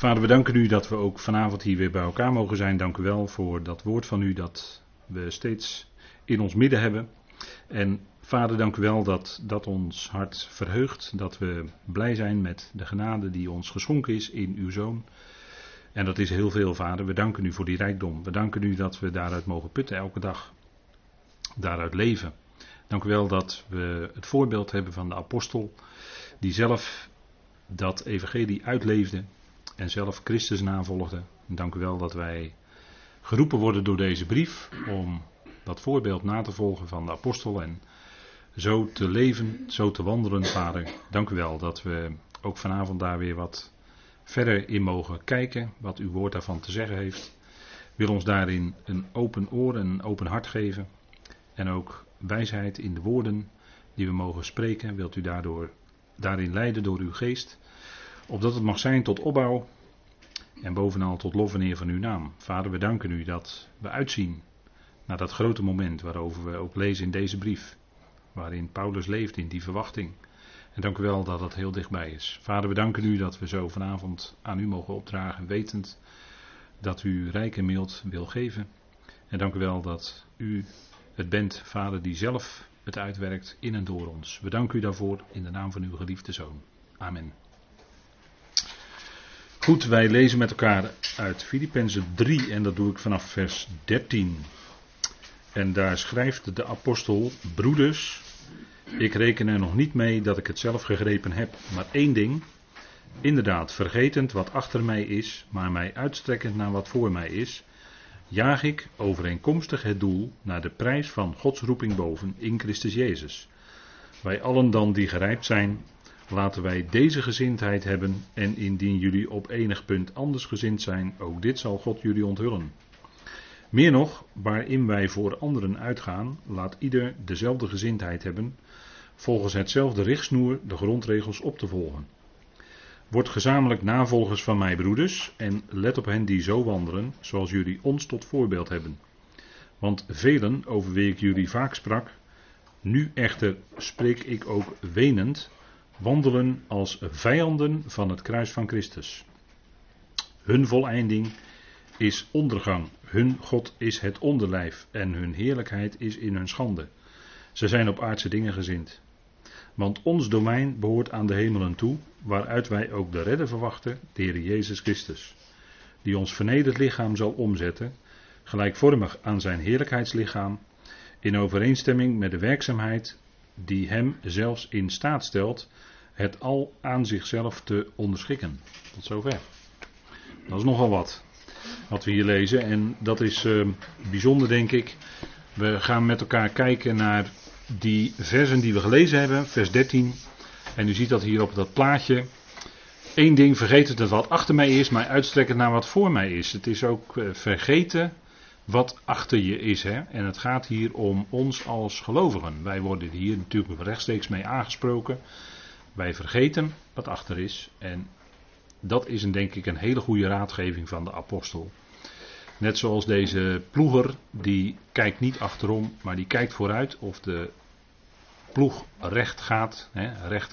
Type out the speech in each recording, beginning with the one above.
Vader, we danken u dat we ook vanavond hier weer bij elkaar mogen zijn. Dank u wel voor dat woord van u dat we steeds in ons midden hebben. En Vader, dank u wel dat dat ons hart verheugt. Dat we blij zijn met de genade die ons geschonken is in uw zoon. En dat is heel veel, Vader. We danken u voor die rijkdom. We danken u dat we daaruit mogen putten elke dag. Daaruit leven. Dank u wel dat we het voorbeeld hebben van de apostel, die zelf dat evangelie uitleefde en zelf Christus navolgde. Dank u wel dat wij geroepen worden door deze brief om dat voorbeeld na te volgen van de apostel en zo te leven, zo te wandelen, Vader. Dank u wel dat we ook vanavond daar weer wat verder in mogen kijken, wat uw woord daarvan te zeggen heeft. Wil ons daarin een open oor en een open hart geven. En ook wijsheid in de woorden die we mogen spreken. Wilt u daardoor, daarin leiden door uw geest. Opdat het mag zijn tot opbouw en bovenal tot lof en eer van uw naam. Vader, we danken u dat we uitzien naar dat grote moment waarover we ook lezen in deze brief. Waarin Paulus leeft in die verwachting. En dank u wel dat dat heel dichtbij is. Vader, we danken u dat we zo vanavond aan u mogen opdragen, wetend dat u rijk en mild wil geven. En dank u wel dat u het bent, Vader, die zelf het uitwerkt in en door ons. We danken u daarvoor in de naam van uw geliefde Zoon. Amen. Goed, wij lezen met elkaar uit Filippenzen 3 en dat doe ik vanaf vers 13. En daar schrijft de apostel: Broeders, ik reken er nog niet mee dat ik het zelf gegrepen heb, maar één ding. Inderdaad, vergetend wat achter mij is, maar mij uitstrekkend naar wat voor mij is, jaag ik overeenkomstig het doel naar de prijs van Gods roeping boven in Christus Jezus. Wij allen dan die gerijpt zijn, laten wij deze gezindheid hebben en indien jullie op enig punt anders gezind zijn, ook dit zal God jullie onthullen. Meer nog, waarin wij voor anderen uitgaan, laat ieder dezelfde gezindheid hebben, volgens hetzelfde richtsnoer de grondregels op te volgen. Word gezamenlijk navolgers van mij, broeders, en let op hen die zo wandelen, zoals jullie ons tot voorbeeld hebben. Want velen, over wie ik jullie vaak sprak, nu echter spreek ik ook wenend, wandelen als vijanden van het kruis van Christus. Hun voleinding is ondergang, hun God is het onderlijf en hun heerlijkheid is in hun schande. Ze zijn op aardse dingen gezind. Want ons domein behoort aan de hemelen toe, waaruit wij ook de redder verwachten, de Heer Jezus Christus. Die ons vernederd lichaam zal omzetten, gelijkvormig aan zijn heerlijkheidslichaam, in overeenstemming met de werkzaamheid die hem zelfs in staat stelt het al aan zichzelf te onderschikken. Tot zover. Dat is nogal wat, wat we hier lezen. En dat is uh, bijzonder, denk ik. We gaan met elkaar kijken naar die versen die we gelezen hebben, vers 13. En u ziet dat hier op dat plaatje. Eén ding, vergeten het wat achter mij is, maar uitstrekken naar wat voor mij is. Het is ook uh, vergeten wat achter je is. Hè? En het gaat hier om ons als gelovigen. Wij worden hier natuurlijk rechtstreeks mee aangesproken. Wij vergeten wat achter is. En dat is een, denk ik een hele goede raadgeving van de apostel. Net zoals deze ploeger, die kijkt niet achterom, maar die kijkt vooruit of de ploeg recht gaat, hè, recht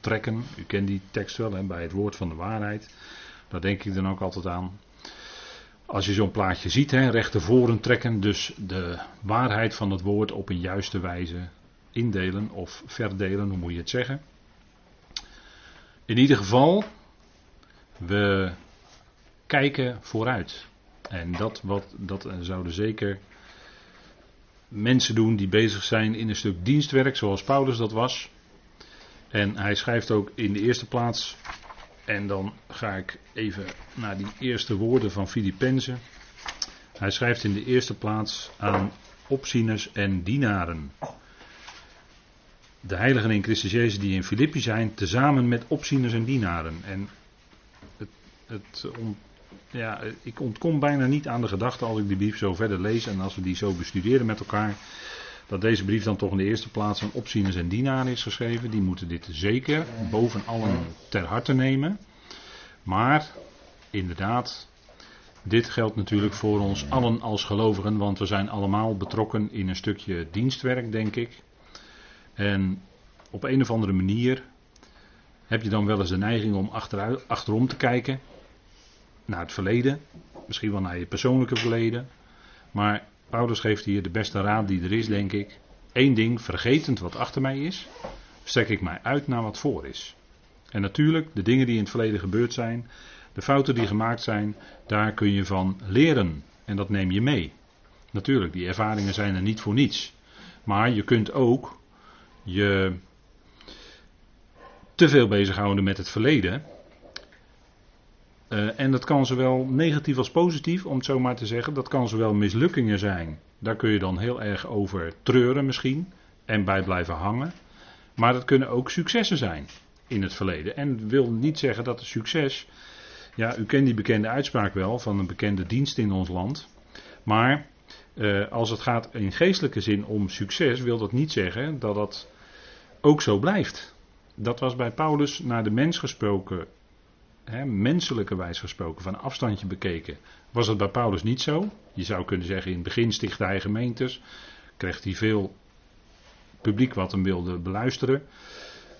trekken. U kent die tekst wel hè, bij het woord van de waarheid. Daar denk ik dan ook altijd aan. Als je zo'n plaatje ziet, hè, recht trekken, dus de waarheid van het woord op een juiste wijze indelen of verdelen, hoe moet je het zeggen. In ieder geval, we kijken vooruit. En dat, wat, dat zouden zeker mensen doen die bezig zijn in een stuk dienstwerk, zoals Paulus dat was. En hij schrijft ook in de eerste plaats, en dan ga ik even naar die eerste woorden van Filippenzen. Hij schrijft in de eerste plaats aan opzieners en dienaren de heiligen in Christus Jezus die in Filippi zijn, tezamen met opzieners en dienaren. En het, het, ja, ik ontkom bijna niet aan de gedachte als ik die brief zo verder lees en als we die zo bestuderen met elkaar, dat deze brief dan toch in de eerste plaats aan opzieners en dienaren is geschreven. Die moeten dit zeker boven allen ter harte nemen. Maar inderdaad, dit geldt natuurlijk voor ons allen als gelovigen, want we zijn allemaal betrokken in een stukje dienstwerk, denk ik. En op een of andere manier heb je dan wel eens de neiging om achterom te kijken. naar het verleden, misschien wel naar je persoonlijke verleden. Maar Paulus geeft hier de beste raad die er is, denk ik. Eén ding, vergetend wat achter mij is, strek ik mij uit naar wat voor is. En natuurlijk, de dingen die in het verleden gebeurd zijn, de fouten die gemaakt zijn, daar kun je van leren. En dat neem je mee. Natuurlijk, die ervaringen zijn er niet voor niets. Maar je kunt ook je te veel bezighouden met het verleden. Uh, en dat kan zowel negatief als positief, om het zo maar te zeggen. Dat kan zowel mislukkingen zijn. Daar kun je dan heel erg over treuren misschien. En bij blijven hangen. Maar dat kunnen ook successen zijn in het verleden. En wil niet zeggen dat een succes. Ja, u kent die bekende uitspraak wel van een bekende dienst in ons land. Maar uh, als het gaat in geestelijke zin om succes, wil dat niet zeggen dat dat ook zo blijft. Dat was bij Paulus naar de mens gesproken, hè, menselijke wijs gesproken, van afstandje bekeken. Was het bij Paulus niet zo? Je zou kunnen zeggen, in het begin stichtte hij gemeentes, kreeg hij veel publiek wat hem wilde beluisteren.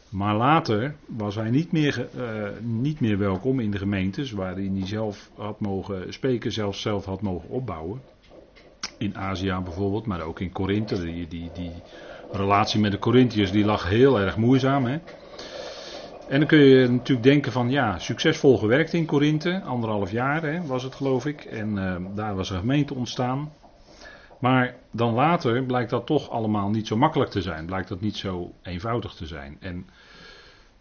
Maar later was hij niet meer, uh, niet meer welkom in de gemeentes waarin hij zelf had mogen spreken, zelfs zelf had mogen opbouwen. In Azië bijvoorbeeld, maar ook in Korinthe. Die, die, die relatie met de Corinthiërs die lag heel erg moeizaam. Hè? En dan kun je natuurlijk denken van ja, succesvol gewerkt in Korinthe, anderhalf jaar hè, was het geloof ik. En uh, daar was een gemeente ontstaan. Maar dan later blijkt dat toch allemaal niet zo makkelijk te zijn. Blijkt dat niet zo eenvoudig te zijn. En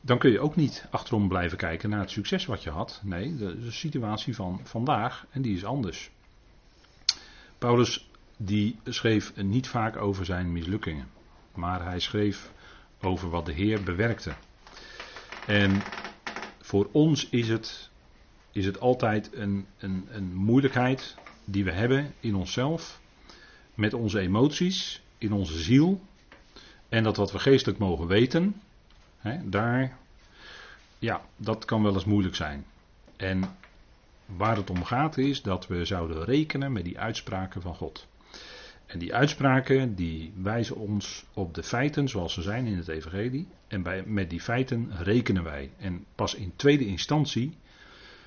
dan kun je ook niet achterom blijven kijken naar het succes wat je had. Nee, de, de situatie van vandaag en die is anders. Paulus die schreef niet vaak over zijn mislukkingen. Maar hij schreef over wat de Heer bewerkte. En voor ons is het, is het altijd een, een, een moeilijkheid die we hebben in onszelf, met onze emoties, in onze ziel. En dat wat we geestelijk mogen weten, hè, daar, ja, dat kan wel eens moeilijk zijn. En waar het om gaat is dat we zouden rekenen met die uitspraken van God. En die uitspraken die wijzen ons op de feiten zoals ze zijn in het evangelie. En bij, met die feiten rekenen wij. En pas in tweede instantie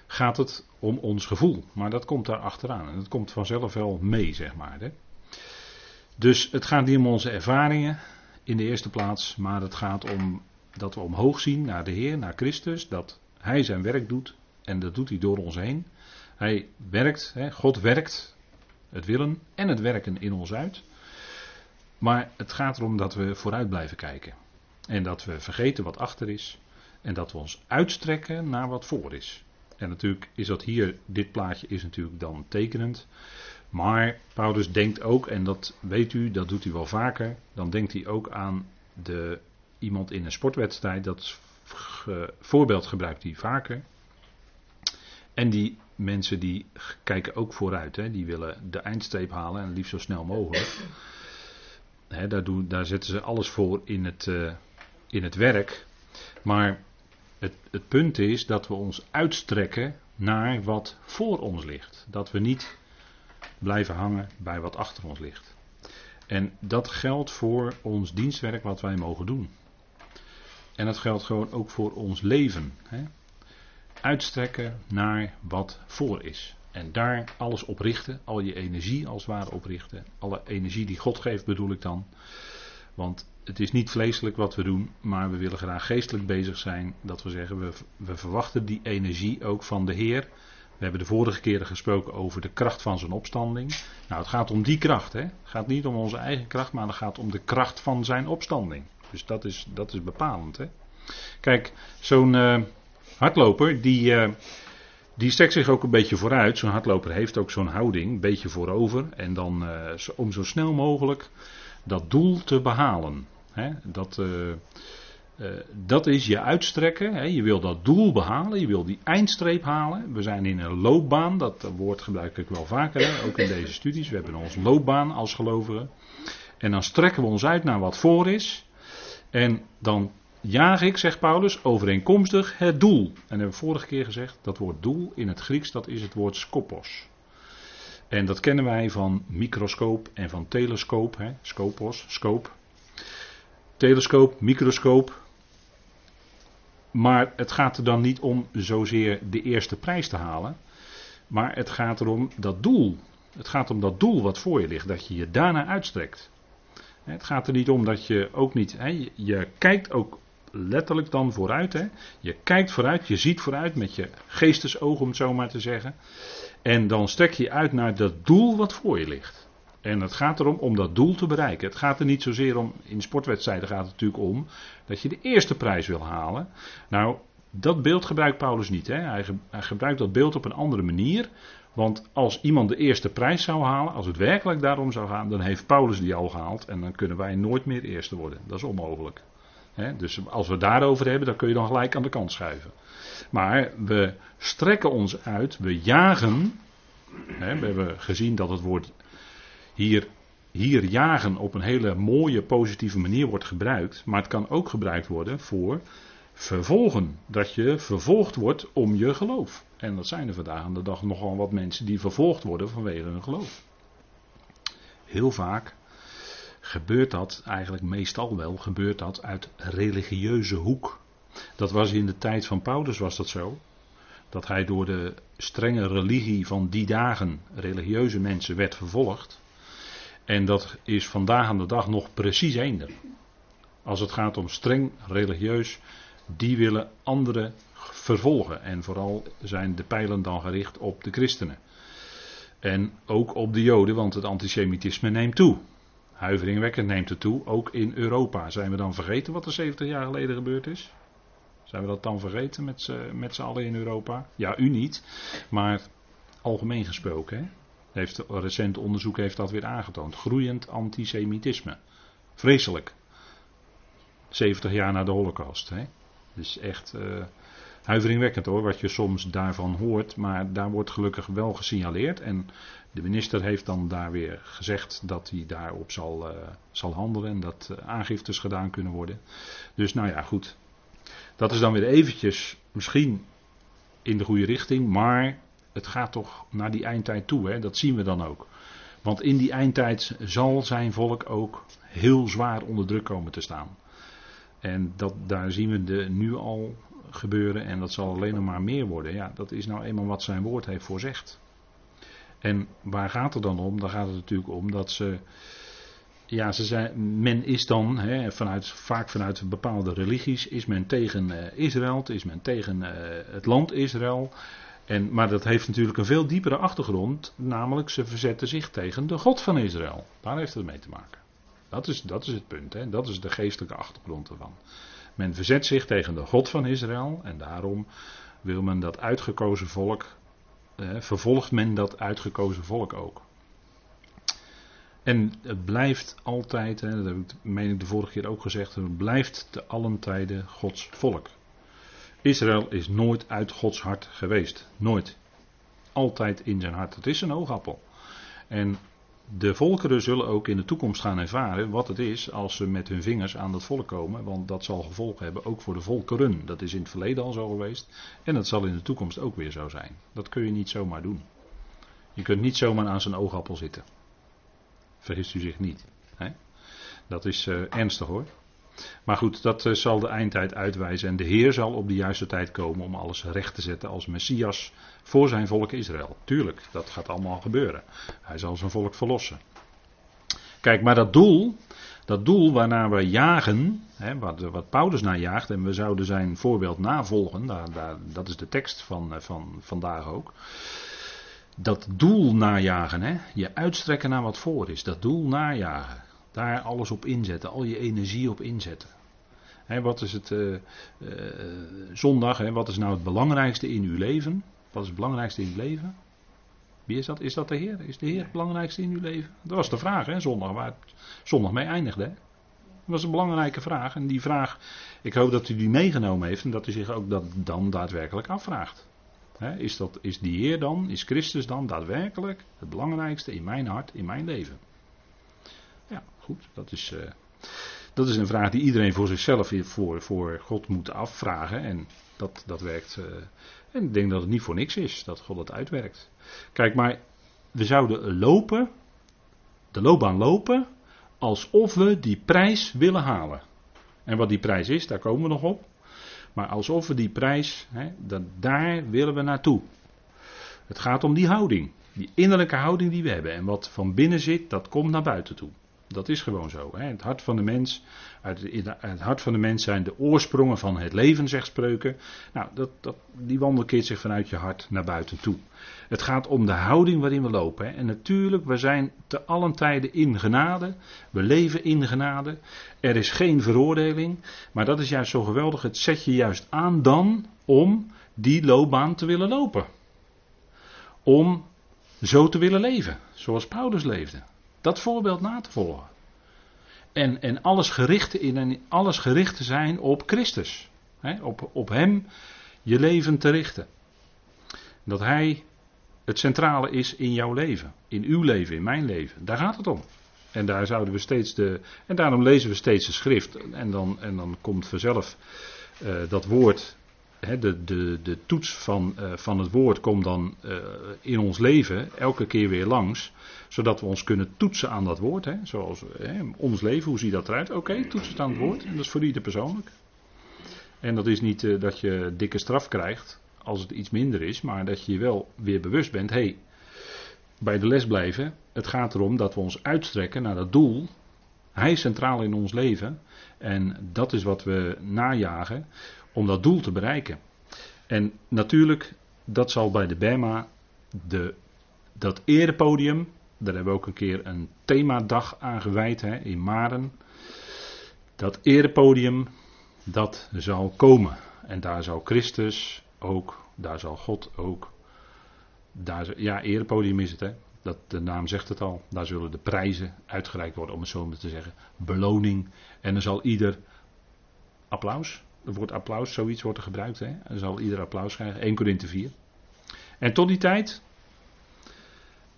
gaat het om ons gevoel. Maar dat komt daar achteraan. En dat komt vanzelf wel mee, zeg maar. Hè. Dus het gaat niet om onze ervaringen in de eerste plaats. Maar het gaat om dat we omhoog zien naar de Heer, naar Christus. Dat Hij zijn werk doet. En dat doet hij door ons heen. Hij werkt, hè, God werkt het willen en het werken in ons uit. Maar het gaat erom dat we vooruit blijven kijken. En dat we vergeten wat achter is. En dat we ons uitstrekken naar wat voor is. En natuurlijk is dat hier, dit plaatje is natuurlijk dan tekenend. Maar Paulus denkt ook, en dat weet u, dat doet hij wel vaker. Dan denkt hij ook aan de, iemand in een sportwedstrijd. Dat voorbeeld gebruikt hij vaker. En die mensen die kijken ook vooruit. Hè? Die willen de eindstreep halen en liefst zo snel mogelijk. Hè, daar, doen, daar zetten ze alles voor in het, uh, in het werk. Maar het, het punt is dat we ons uitstrekken naar wat voor ons ligt. Dat we niet blijven hangen bij wat achter ons ligt. En dat geldt voor ons dienstwerk wat wij mogen doen. En dat geldt gewoon ook voor ons leven. Hè? Uitstrekken naar wat voor is. En daar alles op richten, al je energie als het ware oprichten. Alle energie die God geeft bedoel ik dan. Want het is niet vleeselijk wat we doen, maar we willen graag geestelijk bezig zijn. Dat we zeggen, we, we verwachten die energie ook van de Heer. We hebben de vorige keren gesproken over de kracht van zijn opstanding. Nou, het gaat om die kracht. Hè? Het gaat niet om onze eigen kracht, maar het gaat om de kracht van zijn opstanding. Dus dat is, dat is bepalend. Hè? Kijk, zo'n uh, hardloper die, uh, die strekt zich ook een beetje vooruit. Zo'n hardloper heeft ook zo'n houding, een beetje voorover. En dan uh, om zo snel mogelijk dat doel te behalen. Hè? Dat, uh, dat is je uitstrekken. Hè? Je wil dat doel behalen, je wil die eindstreep halen. We zijn in een loopbaan, dat woord gebruik ik wel vaker, ook in deze studies. We hebben onze loopbaan als gelovigen. En dan strekken we ons uit naar wat voor is. En dan jaag ik, zegt Paulus, overeenkomstig het doel. En we hebben vorige keer gezegd, dat woord doel in het Grieks, dat is het woord skopos. En dat kennen wij van microscoop en van telescoop, hè, scopos, scope. Telescoop, microscoop. Maar het gaat er dan niet om zozeer de eerste prijs te halen. Maar het gaat erom dat doel. Het gaat om dat doel wat voor je ligt, dat je je daarna uitstrekt. Het gaat er niet om dat je ook niet. Je kijkt ook letterlijk dan vooruit. Hè. Je kijkt vooruit, je ziet vooruit met je geestesoog, om het zo maar te zeggen. En dan strek je uit naar dat doel wat voor je ligt. En het gaat erom om dat doel te bereiken. Het gaat er niet zozeer om, in sportwedstrijden gaat het natuurlijk om, dat je de eerste prijs wil halen. Nou, dat beeld gebruikt Paulus niet. Hè. Hij, hij gebruikt dat beeld op een andere manier. Want als iemand de eerste prijs zou halen, als het werkelijk daarom zou gaan, dan heeft Paulus die al gehaald en dan kunnen wij nooit meer eerste worden. Dat is onmogelijk. Dus als we daarover hebben, dan kun je dan gelijk aan de kant schuiven. Maar we strekken ons uit, we jagen. we hebben gezien dat het woord hier, hier jagen op een hele mooie, positieve manier wordt gebruikt. Maar het kan ook gebruikt worden voor vervolgen. Dat je vervolgd wordt om je geloof. En dat zijn er vandaag aan de dag nogal wat mensen die vervolgd worden vanwege hun geloof. Heel vaak gebeurt dat, eigenlijk meestal wel, gebeurt dat uit religieuze hoek. Dat was in de tijd van Paulus was dat zo. Dat hij door de strenge religie van die dagen, religieuze mensen, werd vervolgd. En dat is vandaag aan de dag nog precies eender. Als het gaat om streng religieus, die willen anderen vervolgen. En vooral zijn de pijlen dan gericht op de christenen. En ook op de Joden, want het antisemitisme neemt toe. Huiveringwekkend neemt het toe, ook in Europa. Zijn we dan vergeten wat er 70 jaar geleden gebeurd is? Zijn we dat dan vergeten met z'n allen in Europa? Ja, u niet, maar algemeen gesproken. Hè? Heeft, recent onderzoek heeft dat weer aangetoond. Groeiend antisemitisme. Vreselijk. 70 jaar na de Holocaust. Hè? Dus echt uh, huiveringwekkend hoor, wat je soms daarvan hoort. Maar daar wordt gelukkig wel gesignaleerd. En de minister heeft dan daar weer gezegd dat hij daarop zal, uh, zal handelen. En dat uh, aangiftes gedaan kunnen worden. Dus nou ja, goed. Dat is dan weer eventjes misschien in de goede richting. Maar het gaat toch naar die eindtijd toe. Hè? Dat zien we dan ook. Want in die eindtijd zal zijn volk ook heel zwaar onder druk komen te staan. En dat, daar zien we de, nu al gebeuren en dat zal alleen nog maar meer worden. Ja, dat is nou eenmaal wat zijn woord heeft voorzegd. En waar gaat het dan om? Dan gaat het natuurlijk om dat ze. Ja, ze zijn, men is dan, hè, vanuit, vaak vanuit bepaalde religies, is men tegen uh, Israël, is men tegen uh, het land Israël. En, maar dat heeft natuurlijk een veel diepere achtergrond, namelijk ze verzetten zich tegen de God van Israël. Daar heeft het mee te maken. Dat is, dat is het punt, hè? dat is de geestelijke achtergrond ervan. Men verzet zich tegen de God van Israël en daarom wil men dat uitgekozen volk, eh, vervolgt men dat uitgekozen volk ook. En het blijft altijd, hè, dat heb ik meen ik de vorige keer ook gezegd, het blijft te allen tijden Gods volk. Israël is nooit uit Gods hart geweest. Nooit. Altijd in zijn hart. Het is een oogappel. En de volkeren zullen ook in de toekomst gaan ervaren wat het is als ze met hun vingers aan dat volk komen. Want dat zal gevolgen hebben ook voor de volkeren. Dat is in het verleden al zo geweest. En dat zal in de toekomst ook weer zo zijn. Dat kun je niet zomaar doen. Je kunt niet zomaar aan zijn oogappel zitten. Vergist u zich niet. Hè? Dat is uh, ernstig hoor. Maar goed, dat uh, zal de eindtijd uitwijzen. En de Heer zal op de juiste tijd komen om alles recht te zetten als Messias voor zijn volk Israël. Tuurlijk, dat gaat allemaal gebeuren. Hij zal zijn volk verlossen. Kijk, maar dat doel, dat doel waarnaar we jagen, hè, wat, wat, Paulus naar jaagt, en we zouden zijn voorbeeld navolgen, daar, daar, dat is de tekst van, eh, van vandaag ook. Dat doel najagen, hè, je uitstrekken naar wat voor is, dat doel najagen. Daar alles op inzetten, al je energie op inzetten. wat is het uh, uh, zondag? He, wat is nou het belangrijkste in uw leven? Wat is het belangrijkste in uw leven? Wie is dat? Is dat de Heer? Is de Heer het belangrijkste in uw leven? Dat was de vraag, hè, zondag, waar het zondag mee eindigde. Hè? Dat was een belangrijke vraag. En die vraag, ik hoop dat u die meegenomen heeft en dat u zich ook dat dan daadwerkelijk afvraagt. is, dat, is die Heer dan, is Christus dan daadwerkelijk het belangrijkste in mijn hart, in mijn leven? Ja, goed, dat is, uh, dat is een vraag die iedereen voor zichzelf voor, voor God moet afvragen. En dat, dat werkt. Uh, en ik denk dat het niet voor niks is dat God het uitwerkt. Kijk, maar we zouden lopen, de loopbaan lopen, alsof we die prijs willen halen. En wat die prijs is, daar komen we nog op. Maar alsof we die prijs, hè, dat, daar willen we naartoe. Het gaat om die houding. Die innerlijke houding die we hebben. En wat van binnen zit, dat komt naar buiten toe. Dat is gewoon zo. Hè. Het hart van de mens, uit het hart van de mens zijn de oorsprongen van het leven, zegt spreuken. Nou, dat, dat, die wandel keert zich vanuit je hart naar buiten toe. Het gaat om de houding waarin we lopen. Hè. En natuurlijk, we zijn te allen tijden in genade. We leven in genade. Er is geen veroordeling. Maar dat is juist zo geweldig. Het zet je juist aan dan om die loopbaan te willen lopen. Om zo te willen leven, zoals Paulus leefde. Dat voorbeeld na te volgen. En, en alles, gericht in, en alles gericht te zijn op Christus. op, op Hem je leven te richten. Dat Hij het centrale is in jouw leven. In uw leven, in mijn leven. Daar gaat het om. En daar zouden we steeds de. En daarom lezen we steeds de schrift. En dan, en dan komt vanzelf uh, dat woord de, de, de toets van, uh, van het woord komt dan uh, in ons leven elke keer weer langs, zodat we ons kunnen toetsen aan dat woord. Zoals ons leven, hoe ziet dat eruit? Oké, okay, toets het aan het woord. En dat is voor ieder persoonlijk. En dat is niet uh, dat je dikke straf krijgt als het iets minder is, maar dat je je wel weer bewust bent. hey, bij de les blijven. Het gaat erom dat we ons uitstrekken naar dat doel. Hij is centraal in ons leven. En dat is wat we najagen om dat doel te bereiken. En natuurlijk, dat zal bij de BEMA, de, dat erepodium, daar hebben we ook een keer een themadag aan gewijd hè, in Maren. Dat erepodium, dat zal komen. En daar zal Christus ook, daar zal God ook. Daar, ja, erepodium is het, hè. Dat, de naam zegt het al. Daar zullen de prijzen uitgereikt worden, om het zo maar te zeggen. Beloning. En dan zal ieder applaus. Het woord applaus, zoiets wordt er gebruikt. Hè? Dan zal ieder applaus krijgen. 1 Korinthe 4. En tot die tijd.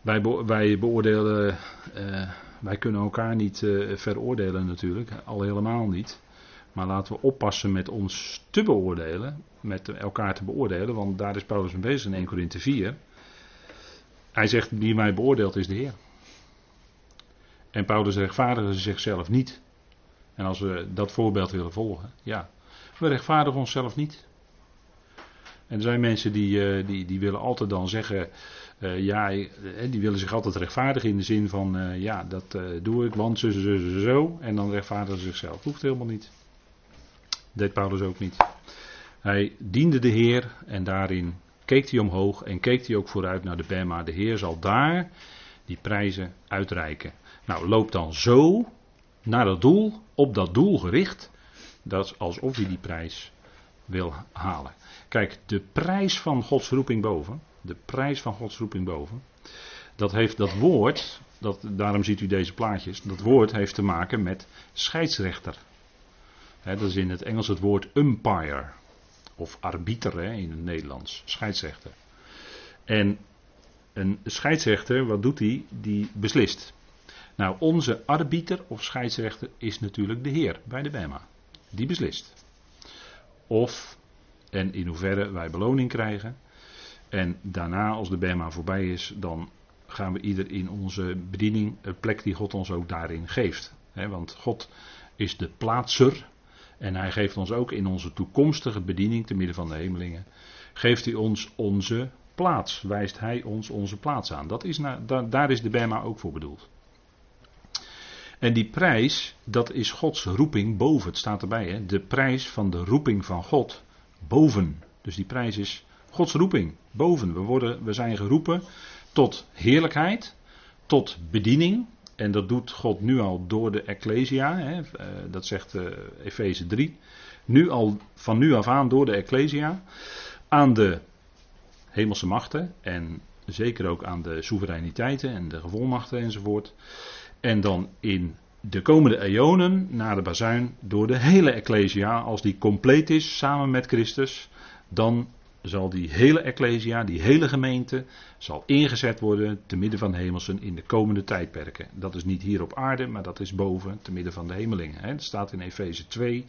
Wij, wij beoordelen. Uh, wij kunnen elkaar niet uh, veroordelen natuurlijk. Al helemaal niet. Maar laten we oppassen met ons te beoordelen. Met elkaar te beoordelen. Want daar is Paulus mee bezig in 1 Korinthe 4. Hij zegt: Wie mij beoordeelt is de Heer. En Paulus rechtvaardigen zichzelf niet. En als we dat voorbeeld willen volgen, ja, we rechtvaardigen onszelf niet. En er zijn mensen die, uh, die, die willen altijd dan zeggen, uh, ja, eh, die willen zich altijd rechtvaardigen in de zin van, ja, dat doe ik, want zo, zo, zo, zo. En dan rechtvaardigen ze zichzelf. Hoeft helemaal niet. deed Paulus ook niet. Hij diende de Heer en daarin keek hij omhoog en keek hij ook vooruit naar de Bema. De Heer zal daar die prijzen uitreiken. Nou, loop dan zo naar dat doel, op dat doel gericht. Dat alsof hij die prijs wil halen. Kijk, de prijs van Gods roeping boven. De prijs van Gods roeping boven. Dat heeft dat woord. Dat, daarom ziet u deze plaatjes. Dat woord heeft te maken met scheidsrechter. dat is in het Engels het woord umpire. Of arbiter in het Nederlands. Scheidsrechter. En een scheidsrechter, wat doet hij? Die beslist. Nou, onze arbiter of scheidsrechter is natuurlijk de Heer bij de Bema. Die beslist. Of en in hoeverre wij beloning krijgen. En daarna, als de Bema voorbij is, dan gaan we ieder in onze bediening, een plek die God ons ook daarin geeft. want God is de plaatser. En hij geeft ons ook in onze toekomstige bediening, te midden van de hemelingen, geeft hij ons onze plaats. Wijst hij ons onze plaats aan. Dat is daar is de Bema ook voor bedoeld. En die prijs, dat is Gods roeping boven. Het staat erbij, hè? de prijs van de roeping van God boven. Dus die prijs is Gods roeping boven. We, worden, we zijn geroepen tot heerlijkheid, tot bediening. En dat doet God nu al door de Ecclesia. Hè? Eh, dat zegt uh, Efeze 3. Nu al, van nu af aan door de Ecclesia. Aan de hemelse machten. En zeker ook aan de soevereiniteiten en de gevolmachten enzovoort. En dan in de komende eonen, na de bazuin, door de hele Ecclesia, als die compleet is samen met Christus, dan zal die hele Ecclesia, die hele gemeente, zal ingezet worden te midden van de hemelsen in de komende tijdperken. Dat is niet hier op aarde, maar dat is boven, te midden van de hemelingen. Dat staat in Efeze 2,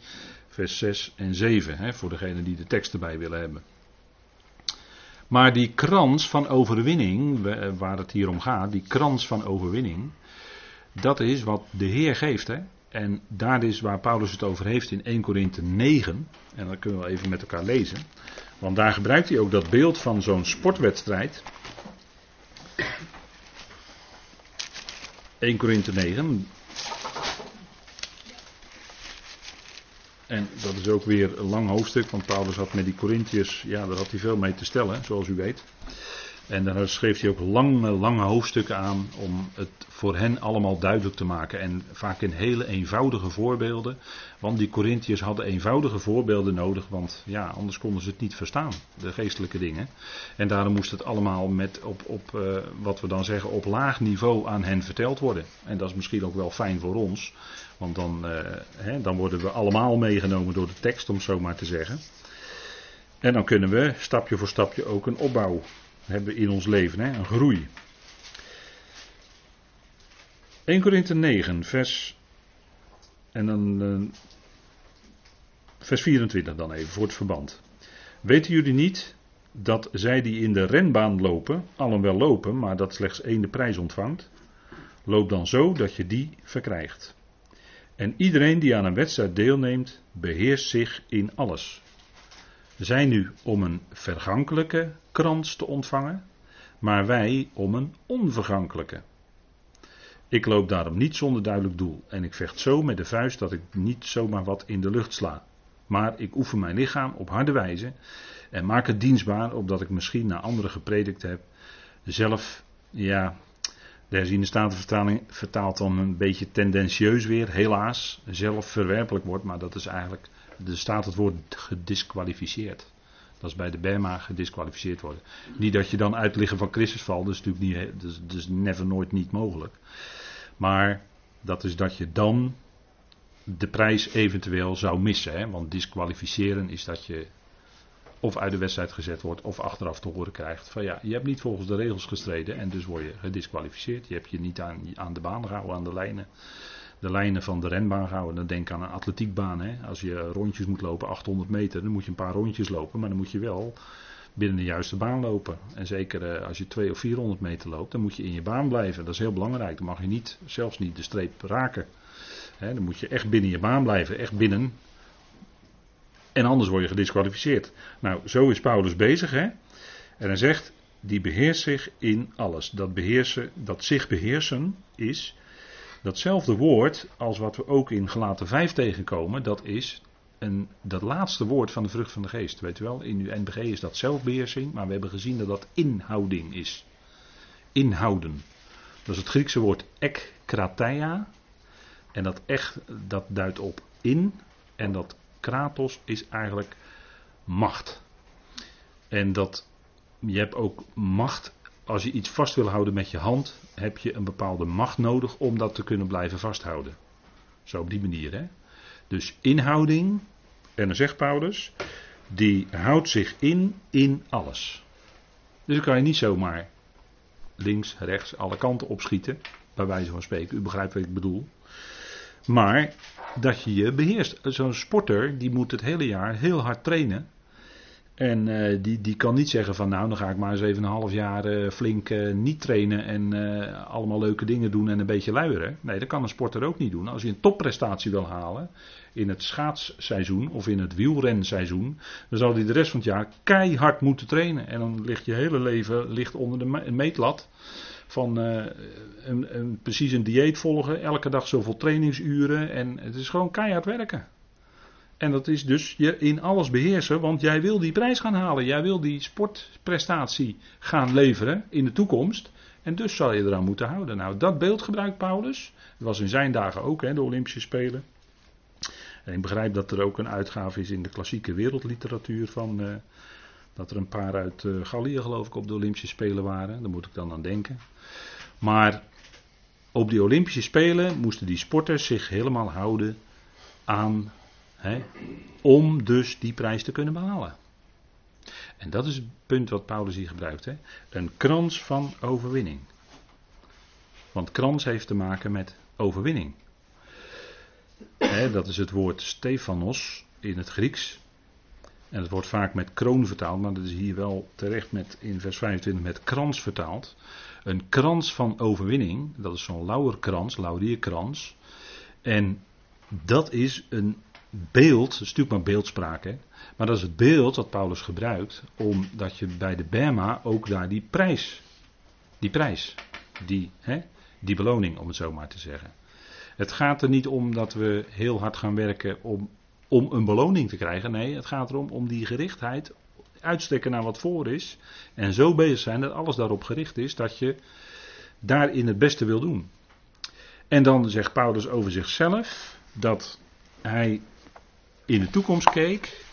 vers 6 en 7, voor degenen die de tekst erbij willen hebben. Maar die krans van overwinning, waar het hier om gaat, die krans van overwinning, dat is wat de Heer geeft. Hè? En daar is waar Paulus het over heeft in 1 Korinthe 9. En dat kunnen we even met elkaar lezen. Want daar gebruikt hij ook dat beeld van zo'n sportwedstrijd. 1 Korinthe 9. En dat is ook weer een lang hoofdstuk, want Paulus had met die Corinthiërs, ja, daar had hij veel mee te stellen, zoals u weet. En daar schreef hij ook lange, lange hoofdstukken aan om het voor hen allemaal duidelijk te maken. En vaak in hele eenvoudige voorbeelden. Want die Corinthiërs hadden eenvoudige voorbeelden nodig, want ja, anders konden ze het niet verstaan, de geestelijke dingen. En daarom moest het allemaal met op, op uh, wat we dan zeggen, op laag niveau aan hen verteld worden. En dat is misschien ook wel fijn voor ons, want dan, uh, hè, dan worden we allemaal meegenomen door de tekst, om zo maar te zeggen. En dan kunnen we stapje voor stapje ook een opbouw hebben in ons leven, hè? een groei. 1 Korinthe 9, vers. En dan. Uh, vers 24 dan even voor het verband. Weten jullie niet dat zij die in de renbaan lopen, allen wel lopen, maar dat slechts één de prijs ontvangt? Loop dan zo dat je die verkrijgt. En iedereen die aan een wedstrijd deelneemt, beheerst zich in alles zijn nu om een vergankelijke krans te ontvangen, maar wij om een onvergankelijke. Ik loop daarom niet zonder duidelijk doel en ik vecht zo met de vuist dat ik niet zomaar wat in de lucht sla. Maar ik oefen mijn lichaam op harde wijze en maak het dienstbaar opdat ik misschien naar anderen gepredikt heb. Zelf, ja, de herziende statenvertaling vertaalt dan een beetje tendentieus weer, helaas, zelf verwerpelijk wordt, maar dat is eigenlijk er staat het woord gedisqualificeerd. Dat is bij de Bema gedisqualificeerd worden. Niet dat je dan uit liggen van Christus valt, dat is natuurlijk niet, dus, dus never nooit niet mogelijk. Maar dat is dat je dan de prijs eventueel zou missen. Hè? Want disqualificeren is dat je of uit de wedstrijd gezet wordt of achteraf te horen krijgt van ja, je hebt niet volgens de regels gestreden en dus word je gedisqualificeerd. Je hebt je niet aan, aan de baan gehouden, aan de lijnen de lijnen van de renbaan houden. Dan denk aan een atletiekbaan. Hè. Als je rondjes moet lopen, 800 meter, dan moet je een paar rondjes lopen. Maar dan moet je wel binnen de juiste baan lopen. En zeker eh, als je 200 of 400 meter loopt, dan moet je in je baan blijven. Dat is heel belangrijk. Dan mag je niet, zelfs niet de streep raken. Dan moet je echt binnen je baan blijven. Echt binnen. En anders word je gedisqualificeerd. Nou, zo is Paulus bezig. Hè? En hij zegt, die beheerst zich in alles. Dat beheersen, dat zich beheersen is Datzelfde woord als wat we ook in Gelaten 5 tegenkomen, dat is een, dat laatste woord van de vrucht van de geest. Weet u wel, in uw NBG is dat zelfbeheersing, maar we hebben gezien dat dat inhouding is. Inhouden. Dat is het Griekse woord ekkrateia. En dat echt, dat duidt op in. En dat kratos is eigenlijk macht. En dat, je hebt ook macht als je iets vast wil houden met je hand, heb je een bepaalde macht nodig om dat te kunnen blijven vasthouden. Zo op die manier. Hè? Dus inhouding, en dan zegt Paulus, die houdt zich in in alles. Dus dan kan je niet zomaar links, rechts, alle kanten opschieten, bij wijze van spreken. U begrijpt wat ik bedoel. Maar dat je je beheerst. Zo'n sporter die moet het hele jaar heel hard trainen en uh, die, die kan niet zeggen van nou, dan ga ik maar eens even een half jaar uh, flink uh, niet trainen en allemaal leuke dingen doen en een beetje luieren. Nee, dat kan een sporter ook niet doen. Als je een topprestatie wil halen in het schaatsseizoen of in het wielrenseizoen, dan zal hij de rest van het jaar keihard moeten trainen. En dan ligt je hele leven ligt onder de meetlat van een, een, precies een dieet volgen, elke dag zoveel trainingsuren en het is gewoon keihard werken. En dat is dus je in alles beheersen, want jij wil die prijs gaan halen. Jij wil die sportprestatie gaan leveren in de toekomst. En dus zal je eraan moeten houden. Nou, dat beeld gebruikt Paulus. Dat was in zijn dagen ook, hè, de Olympische Spelen. En ik begrijp dat er ook een uitgave is in de klassieke wereldliteratuur van. Uh, dat er een paar uit uh, Gallië, geloof ik, op de Olympische Spelen waren. Daar moet ik dan aan denken. Maar op die Olympische Spelen moesten die sporters zich helemaal houden aan om dus die prijs te kunnen behalen. En dat is het punt wat Paulus hier gebruikt. Een krans van overwinning. Want krans heeft te maken met overwinning. dat is het woord Stefanos in het Grieks. En het wordt vaak met kroon vertaald, maar dat is hier wel terecht met, in vers 25 met krans vertaald. Een krans van overwinning, dat is zo'n lauwerkrans, laurierkrans. En dat is een beeld, dat is natuurlijk maar beeldspraak, hè? maar dat is het beeld dat Paulus gebruikt, omdat je bij de Bema ook daar die prijs, die prijs, die hè, die beloning, om het zo maar te zeggen. Het gaat er niet om dat we heel hard gaan werken om, om een beloning te krijgen. Nee, het gaat erom om die gerichtheid uitsteken naar wat voor is. En zo bezig zijn dat alles daarop gericht is dat je daarin het beste wil doen. En dan zegt Paulus over zichzelf dat hij in de toekomst keek.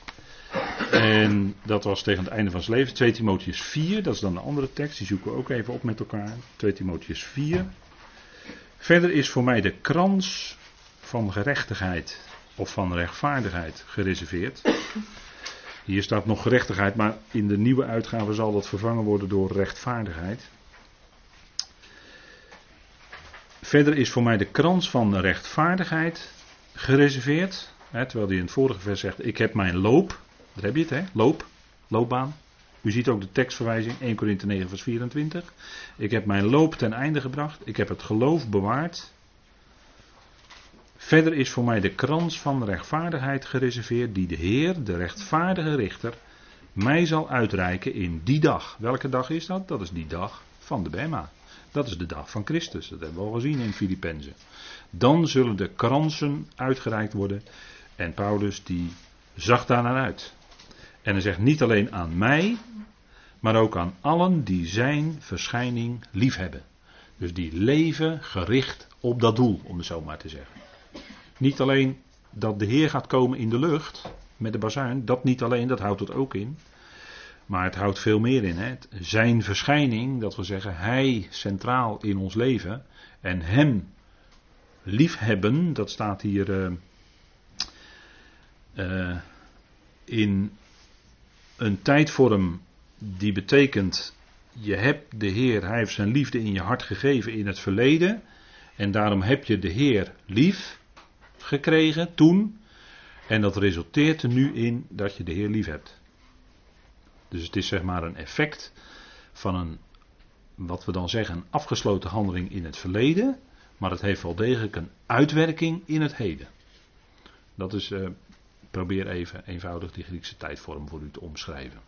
En dat was tegen het einde van zijn leven. 2 Timotheus 4, dat is dan een andere tekst, die zoeken we ook even op met elkaar. 2 Timotheus 4. Verder is voor mij de krans van gerechtigheid of van rechtvaardigheid gereserveerd. Hier staat nog gerechtigheid, maar in de nieuwe uitgave zal dat vervangen worden door rechtvaardigheid. Verder is voor mij de krans van rechtvaardigheid gereserveerd. Terwijl hij in het vorige vers zegt: Ik heb mijn loop. Daar heb je het, hè? Loop, loopbaan. U ziet ook de tekstverwijzing 1 Korinthe 9, vers 24. Ik heb mijn loop ten einde gebracht. Ik heb het geloof bewaard. Verder is voor mij de krans van rechtvaardigheid gereserveerd, die de Heer, de rechtvaardige richter, mij zal uitreiken in die dag. Welke dag is dat? Dat is die dag van de Bema. Dat is de dag van Christus. Dat hebben we al gezien in Filippenzen. Dan zullen de kransen uitgereikt worden. En Paulus die zag daar naar uit. En hij zegt niet alleen aan mij, maar ook aan allen die zijn verschijning liefhebben. Dus die leven gericht op dat doel, om het zo maar te zeggen. Niet alleen dat de Heer gaat komen in de lucht met de bazuin, dat niet alleen, dat houdt het ook in. Maar het houdt veel meer in. Hè. Zijn verschijning, dat wil zeggen, Hij centraal in ons leven en Hem liefhebben, dat staat hier uh, in een tijdvorm die betekent, je hebt de Heer, Hij heeft zijn liefde in je hart gegeven in het verleden. En daarom heb je de Heer lief gekregen toen. En dat resulteert er nu in dat je de Heer lief hebt. Dus het is zeg maar een effect van een, wat we dan zeggen, een afgesloten handeling in het verleden. Maar het heeft wel degelijk een uitwerking in het heden. Dat is, uh, probeer even eenvoudig die Griekse tijdvorm voor u te omschrijven.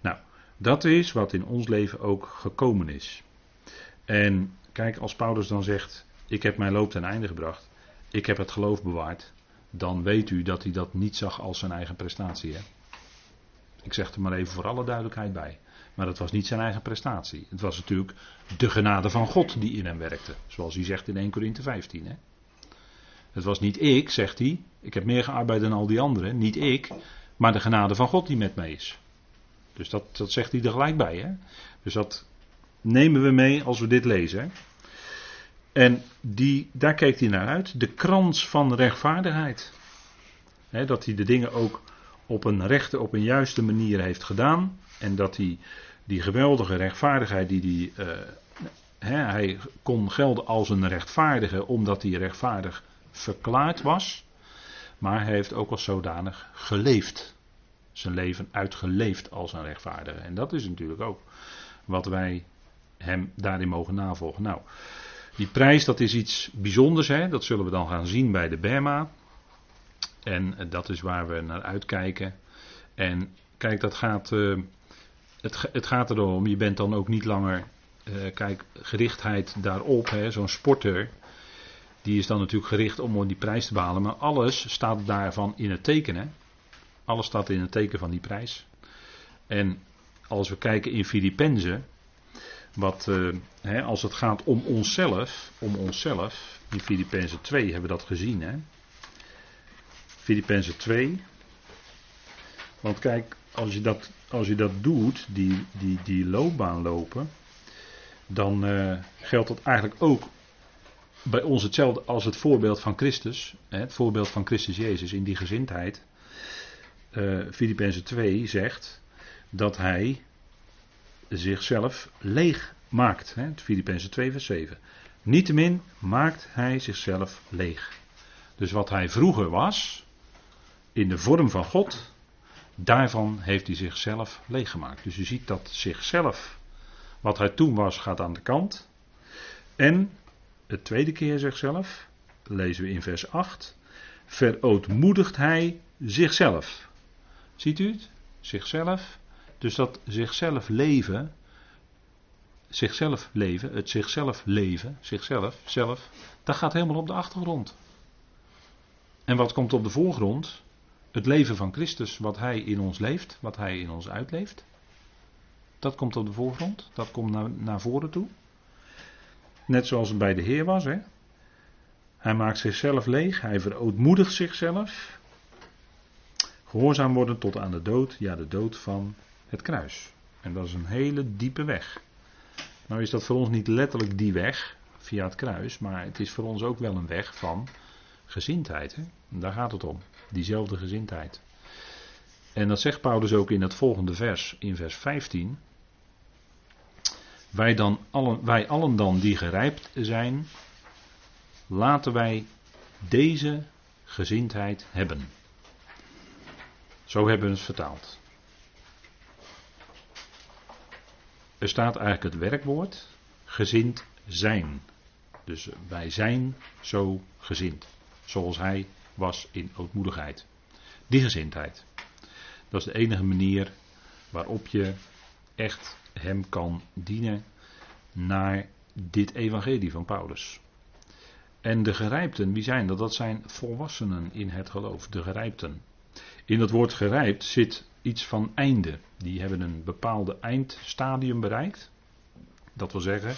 Nou, dat is wat in ons leven ook gekomen is. En kijk, als Paulus dan zegt: Ik heb mijn loop ten einde gebracht, ik heb het geloof bewaard, dan weet u dat hij dat niet zag als zijn eigen prestatie. Hè? Ik zeg er maar even voor alle duidelijkheid bij. Maar dat was niet zijn eigen prestatie. Het was natuurlijk de genade van God die in hem werkte. Zoals hij zegt in 1 Corinthe 15. Hè? Het was niet ik, zegt hij. Ik heb meer gearbeid dan al die anderen. Niet ik, maar de genade van God die met mij is. Dus dat, dat zegt hij er gelijk bij. Hè? Dus dat nemen we mee als we dit lezen. En die, daar keek hij naar uit. De krans van rechtvaardigheid. dat hij de dingen ook op een rechte, op een juiste manier heeft gedaan. En dat hij die geweldige rechtvaardigheid die hij. Uh, hij kon gelden als een rechtvaardige omdat hij rechtvaardig verklaard was. Maar hij heeft ook als zodanig geleefd. Zijn leven uitgeleefd als een rechtvaardige. En dat is natuurlijk ook wat wij hem daarin mogen navolgen. Nou, die prijs dat is iets bijzonders. Hè? Dat zullen we dan gaan zien bij de Berma. En dat is waar we naar uitkijken. En kijk, dat gaat, uh, het, het gaat erom, je bent dan ook niet langer, uh, kijk, gerichtheid daarop. Zo'n sporter, die is dan natuurlijk gericht om die prijs te behalen. Maar alles staat daarvan in het teken. Hè? Alles staat in het teken van die prijs. En als we kijken in Filippenzen, wat, uh, hè, als het gaat om onszelf, om onszelf, in Filippenzen 2 hebben we dat gezien. Hè? Filippenzen 2. Want kijk, als je dat, als je dat doet, die, die, die loopbaan lopen, dan uh, geldt dat eigenlijk ook bij ons hetzelfde als het voorbeeld van Christus. Het voorbeeld van Christus Jezus in die gezindheid. Uh, Filippenzen 2 zegt dat hij zichzelf leeg maakt. Filippenzen 2 vers 7. Niettemin maakt hij zichzelf leeg. Dus wat hij vroeger was, in de vorm van God, daarvan heeft hij zichzelf leeggemaakt. Dus je ziet dat zichzelf, wat hij toen was, gaat aan de kant. En het tweede keer zichzelf, lezen we in vers 8, verootmoedigt hij zichzelf. Ziet u het? Zichzelf. Dus dat zichzelf leven, zichzelf leven, het zichzelf leven, zichzelf, zelf, dat gaat helemaal op de achtergrond. En wat komt op de voorgrond? Het leven van Christus, wat Hij in ons leeft, wat Hij in ons uitleeft. Dat komt op de voorgrond, dat komt naar, naar voren toe. Net zoals het bij de Heer was. Hè? Hij maakt zichzelf leeg, hij verootmoedigt zichzelf. Gehoorzaam worden tot aan de dood, ja de dood van het kruis. En dat is een hele diepe weg. Nou is dat voor ons niet letterlijk die weg via het kruis, maar het is voor ons ook wel een weg van gezindheid. Hè? daar gaat het om, diezelfde gezindheid. En dat zegt Paulus ook in het volgende vers, in vers 15. Wij, dan allen, wij allen dan die gerijpt zijn, laten wij deze gezindheid hebben. Zo hebben we het vertaald. Er staat eigenlijk het werkwoord gezind zijn. Dus wij zijn zo gezind. Zoals hij was in ootmoedigheid. Die gezindheid. Dat is de enige manier waarop je echt hem kan dienen naar dit evangelie van Paulus. En de gerijpten, wie zijn dat? Dat zijn volwassenen in het geloof, de gerijpten. In dat woord gerijpt zit iets van einde. Die hebben een bepaalde eindstadium bereikt. Dat wil zeggen,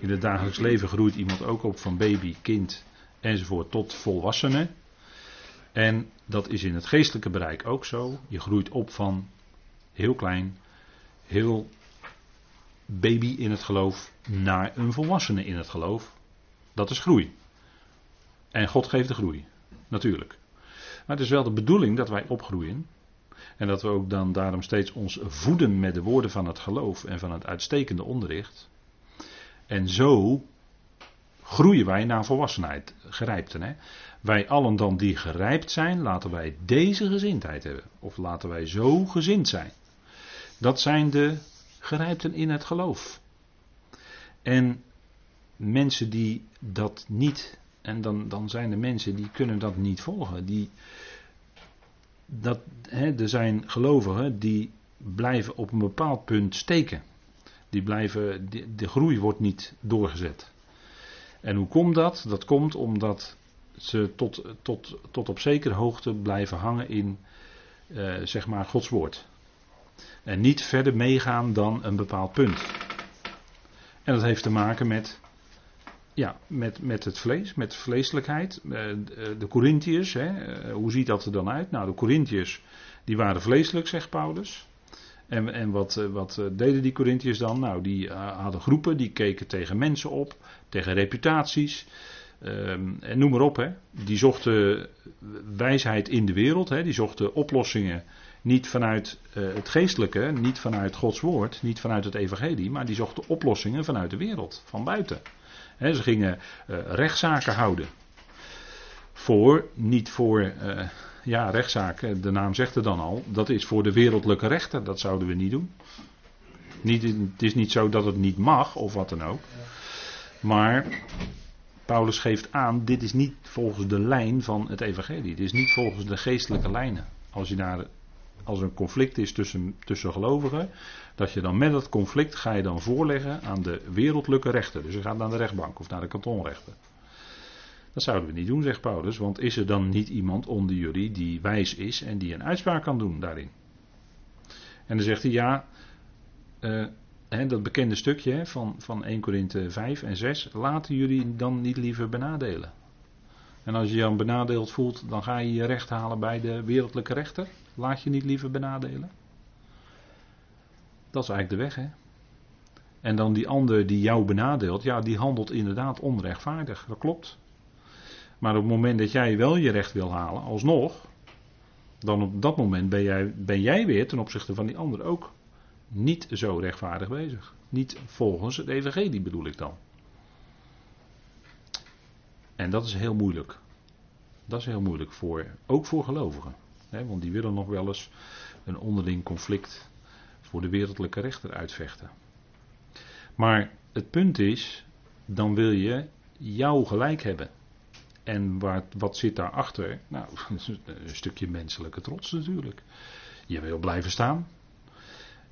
in het dagelijks leven groeit iemand ook op van baby, kind enzovoort tot volwassene. En dat is in het geestelijke bereik ook zo. Je groeit op van heel klein, heel baby in het geloof naar een volwassene in het geloof. Dat is groei. En God geeft de groei, natuurlijk. Maar het is wel de bedoeling dat wij opgroeien. En dat we ook dan daarom steeds ons voeden met de woorden van het geloof en van het uitstekende onderricht. En zo groeien wij naar volwassenheid, gerijpten. Hè? Wij allen dan die gerijpt zijn, laten wij deze gezindheid hebben. Of laten wij zo gezind zijn. Dat zijn de gerijpten in het geloof. En mensen die dat niet, en dan, dan zijn er mensen die kunnen dat niet volgen. Die, dat, hè, er zijn gelovigen die blijven op een bepaald punt steken. Die blijven, de, groei wordt niet doorgezet. En hoe komt dat? Dat komt omdat ze tot, tot, tot op zekere hoogte blijven hangen in uh, zeg maar Gods woord. En niet verder meegaan dan een bepaald punt. En dat heeft te maken met, ja, met, met het vlees, met vleeselijkheid. Uh, de Corinthiërs, uh, hoe ziet dat er dan uit? Nou, de Corinthiërs die waren vleeselijk, zegt Paulus. En, en wat, wat deden die Corinthiërs dan? Nou, die hadden groepen, die keken tegen mensen op, tegen reputaties. Um, en noem maar op, hè. die zochten wijsheid in de wereld, hè. die zochten oplossingen niet vanuit uh, het geestelijke, niet vanuit Gods woord, niet vanuit het evangelie, maar die zochten oplossingen vanuit de wereld, van buiten. Hè, ze gingen uh, rechtszaken houden. Voor, niet voor, uh, ja, rechtszaken, de naam zegt het dan al, dat is voor de wereldlijke rechter, dat zouden we niet doen. Niet, het is niet zo dat het niet mag, of wat dan ook. Maar Paulus geeft aan, dit is niet volgens de lijn van het evangelie. Dit is niet volgens de geestelijke lijnen. Als, je daar, als een conflict is tussen, tussen gelovigen, dat je dan met dat conflict ga je dan voorleggen aan de wereldlijke rechter. Dus je gaat naar de rechtbank of naar de kantonrechter. Dat zouden we niet doen, zegt Paulus, want is er dan niet iemand onder jullie die wijs is en die een uitspraak kan doen daarin? En dan zegt hij ja, uh, dat bekende stukje van, van 1 Korinthe 5 en 6. Laten jullie dan niet liever benadelen. En als je je dan benadeeld voelt, dan ga je je recht halen bij de wereldlijke rechter. Laat je niet liever benadelen. Dat is eigenlijk de weg, hè. En dan die ander die jou benadeelt, ja, die handelt inderdaad onrechtvaardig. Dat klopt. Maar op het moment dat jij wel je recht wil halen, alsnog, dan op dat moment ben jij, ben jij weer ten opzichte van die ander ook niet zo rechtvaardig bezig. Niet volgens het evangelie bedoel ik dan. En dat is heel moeilijk. Dat is heel moeilijk voor, ook voor gelovigen. Want die willen nog wel eens een onderling conflict voor de wereldlijke rechter uitvechten. Maar het punt is, dan wil je jouw gelijk hebben. En wat, wat zit daarachter? Nou, een stukje menselijke trots natuurlijk. Je wil blijven staan.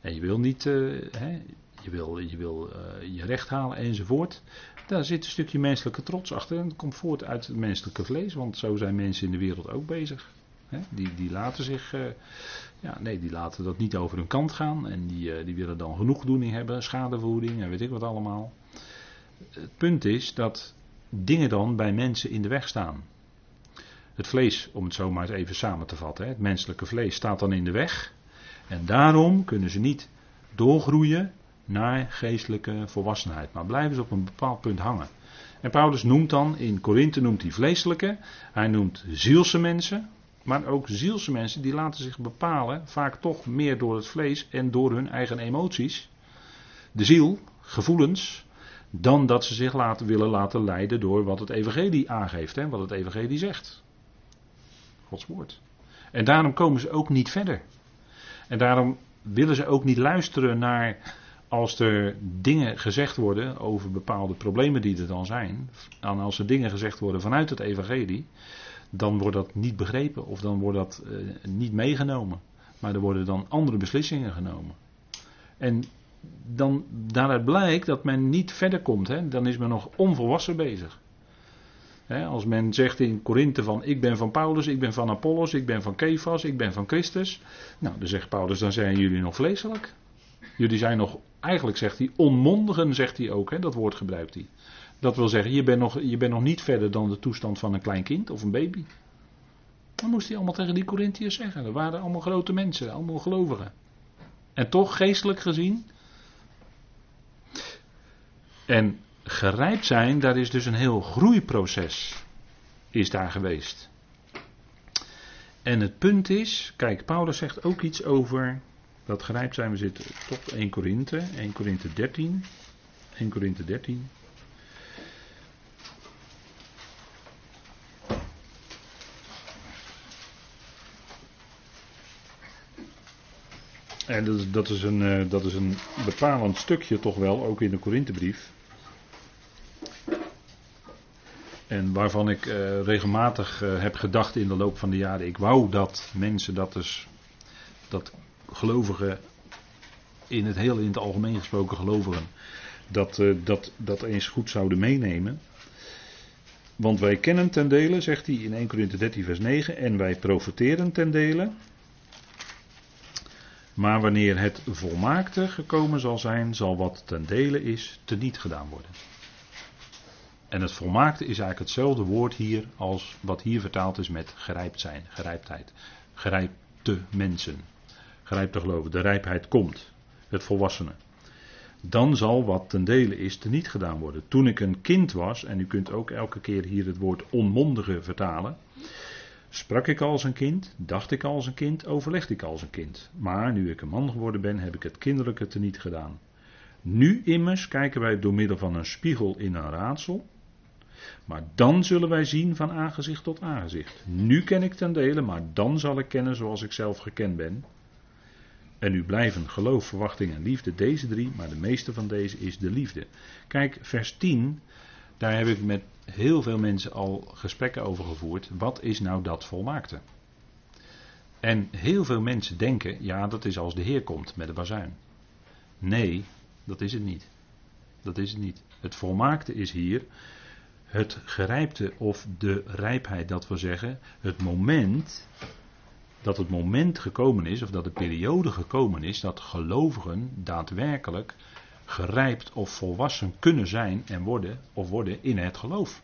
En je wil niet, hè, je wil je, wil, eh, je recht halen enzovoort. Daar zit een stukje menselijke trots achter. En dat komt voort uit het menselijke vlees, want zo zijn mensen in de wereld ook bezig. Die, die laten zich, uh, ja, nee, die laten dat niet over hun kant gaan. En die, die willen dan genoegdoening hebben, schadevergoeding en weet ik wat allemaal. Het punt is dat dingen dan bij mensen in de weg staan. Het vlees, om het zo maar eens even samen te vatten, het menselijke vlees staat dan in de weg. En daarom kunnen ze niet doorgroeien naar geestelijke volwassenheid, maar blijven ze op een bepaald punt hangen. En Paulus noemt dan, in Korinthe noemt hij vleeselijke, hij noemt zielse mensen, maar ook zielse mensen die laten zich bepalen, vaak toch meer door het vlees en door hun eigen emoties. De ziel, gevoelens, dan dat ze zich laten, willen laten leiden door wat het evangelie aangeeft, hè, wat het evangelie zegt. Gods woord. En daarom komen ze ook niet verder. En daarom willen ze ook niet luisteren naar als er dingen gezegd worden over bepaalde problemen die er dan zijn. En als er dingen gezegd worden vanuit het evangelie, dan wordt dat niet begrepen of dan wordt dat uh, niet meegenomen. Maar er worden dan andere beslissingen genomen. En dan daaruit blijkt dat men niet verder komt. Hè? Dan is men nog onvolwassen bezig. Hè, als men zegt in Korinthe van ik ben van Paulus, ik ben van Apollos, ik ben van Kefas, ik ben van Christus. Nou, dan zegt Paulus, dan zijn jullie nog vleeselijk. Jullie zijn nog, eigenlijk zegt hij, onmondigen, zegt hij ook, hè, dat woord gebruikt hij. Dat wil zeggen, je bent, nog, je bent nog niet verder dan de toestand van een klein kind of een baby. Dan moest hij allemaal tegen die Corinthiërs zeggen. Dat waren allemaal grote mensen, allemaal gelovigen. En toch, geestelijk gezien, en gerijpt zijn, daar is dus een heel groeiproces is daar geweest. En het punt is, kijk, Paulus zegt ook iets over dat gerijpt zijn. We zitten tot 1 Korinthe, 1 Korinthe 13. 1 Korinthe 13. En dat is, dat, is een, eh, dat is een bepalend stukje toch wel, ook in de Korinthebrief. En waarvan ik uh, regelmatig uh, heb gedacht in de loop van de jaren. Ik wou dat mensen dat dus. Dat gelovigen. In het heel in het algemeen gesproken gelovigen. Dat, dat, dat eens goed zouden meenemen. Want wij kennen ten dele, zegt hij in 1 Corinthië 13, vers 9. En wij profiteren ten dele. Maar wanneer het volmaakte gekomen zal zijn, zal wat ten dele is, teniet gedaan worden. En het volmaakte is eigenlijk hetzelfde woord hier als wat hier vertaald is met gerijpt zijn, gerijptheid. Gerijpte mensen. Gerijpte geloven. De rijpheid komt. Het volwassene. Dan zal wat ten dele is teniet gedaan worden. Toen ik een kind was, en u kunt ook elke keer hier het woord onmondige vertalen. Sprak ik als een kind, dacht ik als een kind, overlegde ik als een kind. Maar nu ik een man geworden ben, heb ik het kinderlijke teniet gedaan. Nu immers kijken wij door middel van een spiegel in een raadsel. Maar dan zullen wij zien van aangezicht tot aangezicht. Nu ken ik ten dele, maar dan zal ik kennen zoals ik zelf gekend ben. En nu blijven geloof, verwachting en liefde, deze drie, maar de meeste van deze is de liefde. Kijk, vers 10, daar heb ik met heel veel mensen al gesprekken over gevoerd. Wat is nou dat volmaakte? En heel veel mensen denken, ja, dat is als de Heer komt met de bazuin. Nee, dat is het niet. Dat is het niet. Het volmaakte is hier het gerijpte of de rijpheid, dat wil zeggen, het moment dat het moment gekomen is, of dat de periode gekomen is, dat gelovigen daadwerkelijk gerijpt of volwassen kunnen zijn en worden, of worden in het geloof.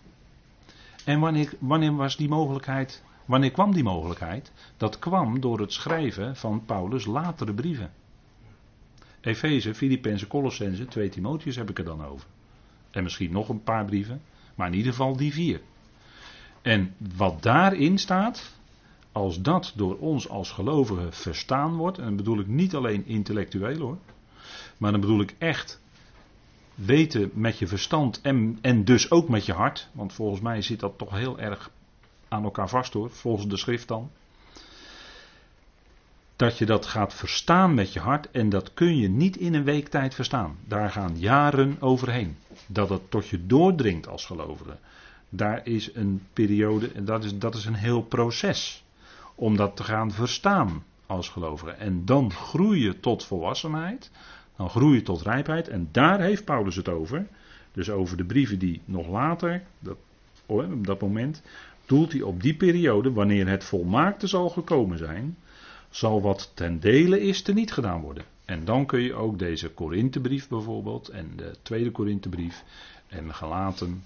En wanneer, wanneer was die mogelijkheid, wanneer kwam die mogelijkheid? Dat kwam door het schrijven van Paulus' latere brieven. Efeze, Filippenzen, Colossense, 2 Timotheus heb ik er dan over. En misschien nog een paar brieven. Maar in ieder geval die vier. En wat daarin staat, als dat door ons als gelovigen verstaan wordt, en dan bedoel ik niet alleen intellectueel hoor, maar dan bedoel ik echt weten met je verstand en, en dus ook met je hart, want volgens mij zit dat toch heel erg aan elkaar vast hoor, volgens de schrift dan. Dat je dat gaat verstaan met je hart en dat kun je niet in een week tijd verstaan. Daar gaan jaren overheen dat het tot je doordringt als gelovige. Daar is een periode, en dat is, dat is een heel proces. Om dat te gaan verstaan als gelovige. En dan groei je tot volwassenheid. Dan groei je tot rijpheid. En daar heeft Paulus het over. Dus over de brieven die nog later, dat, oh, op dat moment, doelt hij op die periode, wanneer het volmaakte zal gekomen zijn, zal wat ten dele is niet gedaan worden. En dan kun je ook deze Korinthebrief bijvoorbeeld en de tweede Korinthebrief en Galaten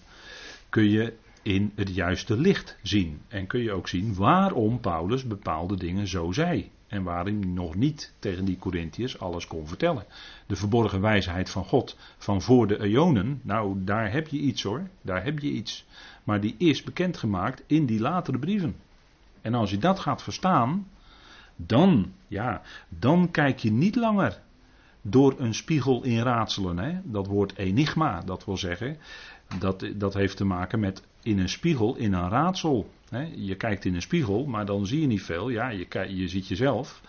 kun je in het juiste licht zien. En kun je ook zien waarom Paulus bepaalde dingen zo zei. En waarom hij nog niet tegen die Corinthiërs alles kon vertellen. De verborgen wijsheid van God van voor de eonen, nou daar heb je iets hoor, daar heb je iets. Maar die is bekendgemaakt in die latere brieven. En als je dat gaat verstaan, dan, ja, dan kijk je niet langer door een spiegel in raadselen. Hè? Dat woord enigma, dat wil zeggen, dat, dat heeft te maken met in een spiegel, in een raadsel. Je kijkt in een spiegel, maar dan zie je niet veel. Ja, je, je ziet jezelf.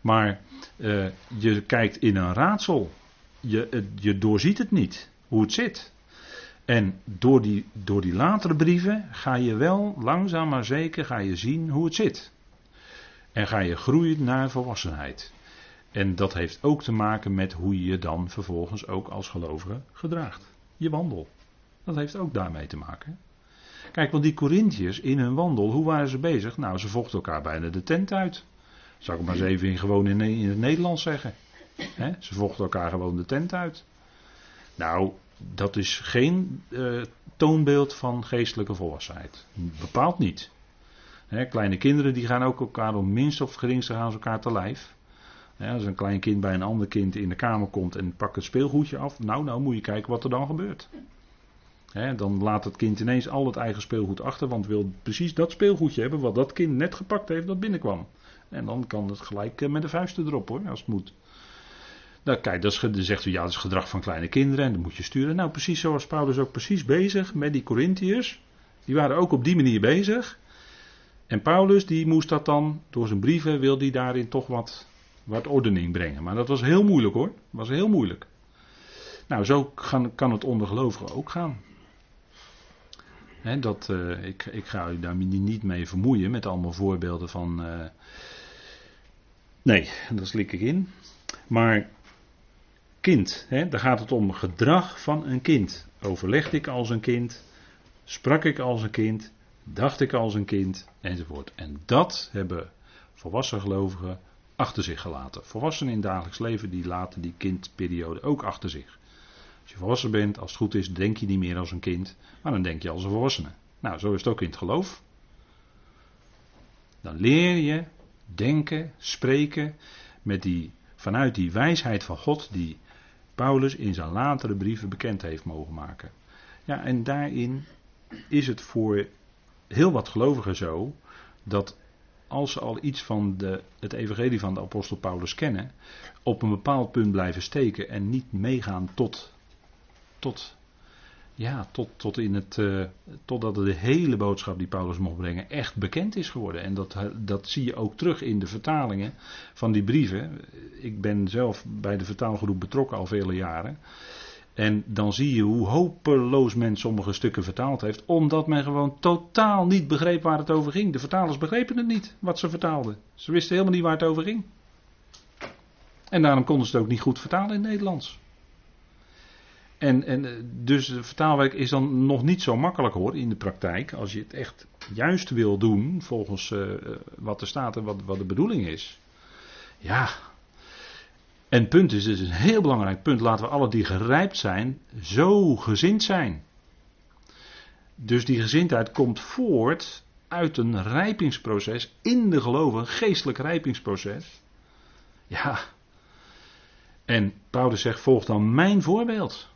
Maar uh, je kijkt in een raadsel. Je, je doorziet het niet, hoe het zit. En door die, door die latere brieven ga je wel langzaam maar zeker ga je zien hoe het zit. En ga je groeien naar volwassenheid. En dat heeft ook te maken met hoe je je dan vervolgens ook als gelovige gedraagt. Je wandel. Dat heeft ook daarmee te maken. Kijk, want die Corinthiërs in hun wandel, hoe waren ze bezig? Nou, ze vochten elkaar bijna de tent uit. Zal ik maar eens even in, gewoon in, in het Nederlands zeggen. ze vochten elkaar gewoon de tent uit. Nou, dat is geen uh, toonbeeld van geestelijke volwassenheid. Bepaald niet. kleine kinderen die gaan ook elkaar om minst of geringste gaan ze elkaar te lijf. als een klein kind bij een ander kind in de kamer komt en pakt het speelgoedje af, nou, nou moet je kijken wat er dan gebeurt. Dan laat het kind ineens al het eigen speelgoed achter, want wil precies dat speelgoedje hebben wat dat kind net gepakt heeft dat binnenkwam. En dan kan het gelijk eh, met de vuisten erop hoor, als het moet. Nou, kijk, dat is, dan zegt u ja, dat is gedrag van kleine kinderen en dat moet je sturen. Nou, precies zoals Paulus ook precies bezig met die Corinthiërs. Die waren ook op die manier bezig. En Paulus, die moest dat dan, door zijn brieven, wil die daarin toch wat, wat ordening brengen. Maar dat was heel moeilijk hoor. Was heel moeilijk. Nou, zo kan, kan het onder gelovigen ook gaan. Dat, uh, ik, ik ga u daar niet mee vermoeien met allemaal voorbeelden van. Uh, nee, daar slik ik in. Maar kind. Hè? Daar gaat het om gedrag van een kind. Overlegde ik als een kind? Sprak ik als een kind? Dacht ik als een kind? Enzovoort. En dat hebben volwassen gelovigen achter zich gelaten. Volwassenen in het dagelijks leven die laten die kindperiode ook achter zich. Als je volwassen bent, als het goed is, denk je niet meer als een kind, maar dan denk je als een volwassene. Nou, zo is het ook in het geloof. Dan leer je denken, spreken met die, vanuit die wijsheid van God die Paulus in zijn latere brieven bekend heeft mogen maken. Ja, en daarin is het voor heel wat gelovigen zo dat als ze al iets van de, het evangelie van de apostel Paulus kennen, op een bepaald punt blijven steken en niet meegaan tot, tot ja, tot, tot in het, uh, totdat de hele boodschap die Paulus mocht brengen echt bekend is geworden. En dat, dat zie je ook terug in de vertalingen van die brieven. Ik ben zelf bij de vertaalgroep betrokken al vele jaren. En dan zie je hoe hopeloos men sommige stukken vertaald heeft, omdat men gewoon totaal niet begreep waar het over ging. De vertalers begrepen het niet, wat ze vertaalden. Ze wisten helemaal niet waar het over ging. En daarom konden ze het ook niet goed vertalen in het Nederlands. En, en eh, dus vertaalwerk is dan nog niet zo makkelijk hoor in de praktijk. Als je het echt juist wil doen volgens uh, wat er staat en wat, wat de bedoeling is. Ja. En punt is, dus een heel belangrijk punt. Laten we alle die gerijpt zijn, zo gezind zijn. Dus die gezindheid komt voort uit een rijpingsproces in de geloven, geestelijk rijpingsproces. Ja. En Paulus zegt: volg dan mijn voorbeeld.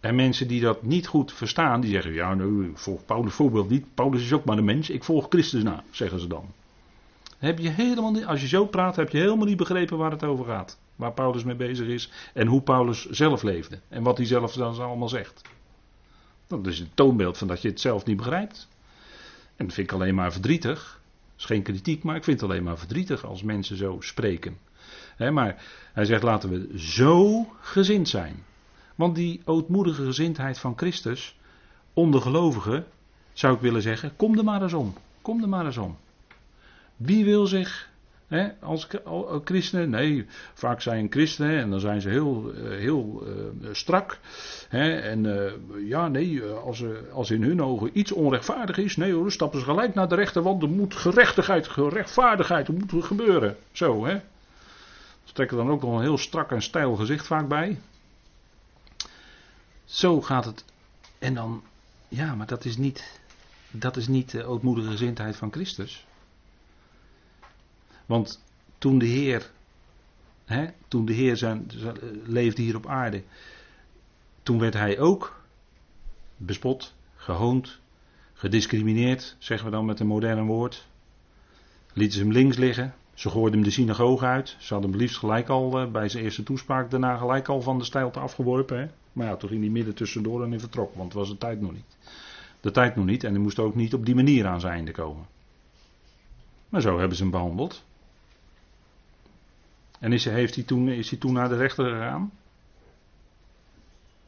En mensen die dat niet goed verstaan, die zeggen: Ja, nou, volg Paulus voorbeeld niet. Paulus is ook maar een mens. Ik volg Christus na, zeggen ze dan. Heb je helemaal niet, als je zo praat, heb je helemaal niet begrepen waar het over gaat. Waar Paulus mee bezig is en hoe Paulus zelf leefde. En wat hij zelf dan allemaal zegt. Dat is een toonbeeld van dat je het zelf niet begrijpt. En dat vind ik alleen maar verdrietig. Dat is geen kritiek, maar ik vind het alleen maar verdrietig als mensen zo spreken. maar hij zegt: laten we zo gezind zijn. Want die ootmoedige gezindheid van Christus, onder gelovigen, zou ik willen zeggen, kom er maar eens om. Kom er maar eens om. Wie wil zich als christenen, nee, vaak zijn christenen en dan zijn ze heel, eh, heel uh, strak. En ja, nee, als, als in hun ogen iets onrechtvaardig is, nee hoor, dan stappen ze gelijk naar de rechter, want er moet gerechtigheid, gerechtvaardigheid, er moet gebeuren. Zo, hè. Ze trekken dan ook nog een heel strak en stijl gezicht vaak bij. Zo gaat het. En dan, ja, maar dat is niet, dat is niet de ootmoedige gezindheid van Christus. Want toen de Heer, hè, toen de Heer zijn, leefde hier op aarde, toen werd hij ook bespot, gehoond, gediscrimineerd, zeggen we dan met een modern woord. Lieten ze hem links liggen, ze gooiden hem de synagoge uit. Ze hadden hem liefst gelijk al eh, bij zijn eerste toespraak daarna gelijk al van de stijlte afgeworpen. Hè? Maar ja, toen ging hij midden tussendoor en hij vertrok, want het was de tijd nog niet. De tijd nog niet en hij moest ook niet op die manier aan zijn einde komen. Maar zo hebben ze hem behandeld. En is, heeft hij toen, is hij toen naar de rechter gegaan?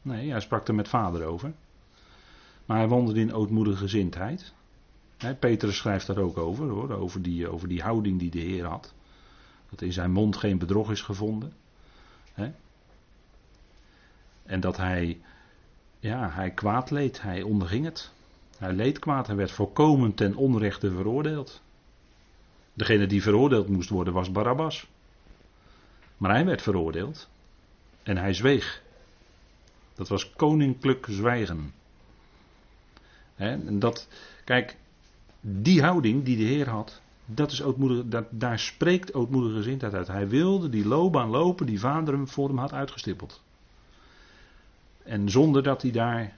Nee, hij sprak er met vader over. Maar hij wandelde in ootmoedige gezindheid. He, Petrus schrijft daar ook over, hoor, over die, over die houding die de Heer had. Dat in zijn mond geen bedrog is gevonden. En dat hij, ja, hij kwaad leed, hij onderging het. Hij leed kwaad, hij werd volkomen ten onrechte veroordeeld. Degene die veroordeeld moest worden was Barabbas. Maar hij werd veroordeeld en hij zweeg. Dat was koninklijk zwijgen. en dat, kijk, die houding die de Heer had, dat is dat, daar spreekt ootmoedige gezindheid uit. Hij wilde die loopbaan lopen die vader hem voor hem had uitgestippeld. En zonder dat hij daar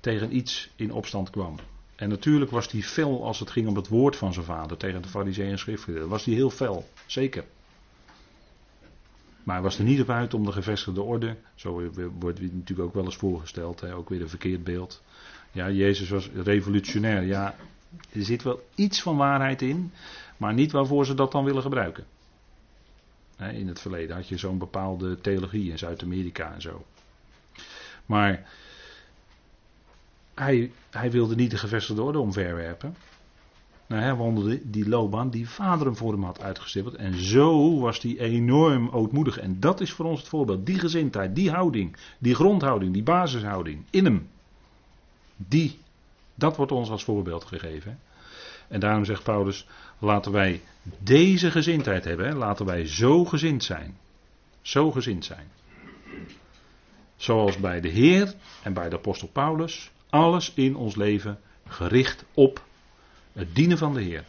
tegen iets in opstand kwam. En natuurlijk was hij fel als het ging om het woord van zijn vader tegen de fariseeën en schriftgeleerden. Was hij heel fel, zeker. Maar hij was er niet op uit om de gevestigde orde, zo wordt natuurlijk ook wel eens voorgesteld, hè, ook weer een verkeerd beeld. Ja, Jezus was revolutionair. Ja, er zit wel iets van waarheid in, maar niet waarvoor ze dat dan willen gebruiken. In het verleden had je zo'n bepaalde theologie in Zuid-Amerika en zo. Maar hij, hij wilde niet de gevestigde orde omverwerpen. Nou, hij wandelde die loopbaan die vader hem voor hem had uitgestippeld. En zo was hij enorm ootmoedig. En dat is voor ons het voorbeeld. Die gezindheid, die houding, die grondhouding, die basishouding in hem. Die, dat wordt ons als voorbeeld gegeven. En daarom zegt Paulus, laten wij deze gezindheid hebben. Laten wij zo gezind zijn. Zo gezind zijn. Zoals bij de Heer en bij de apostel Paulus. Alles in ons leven gericht op het dienen van de Heer.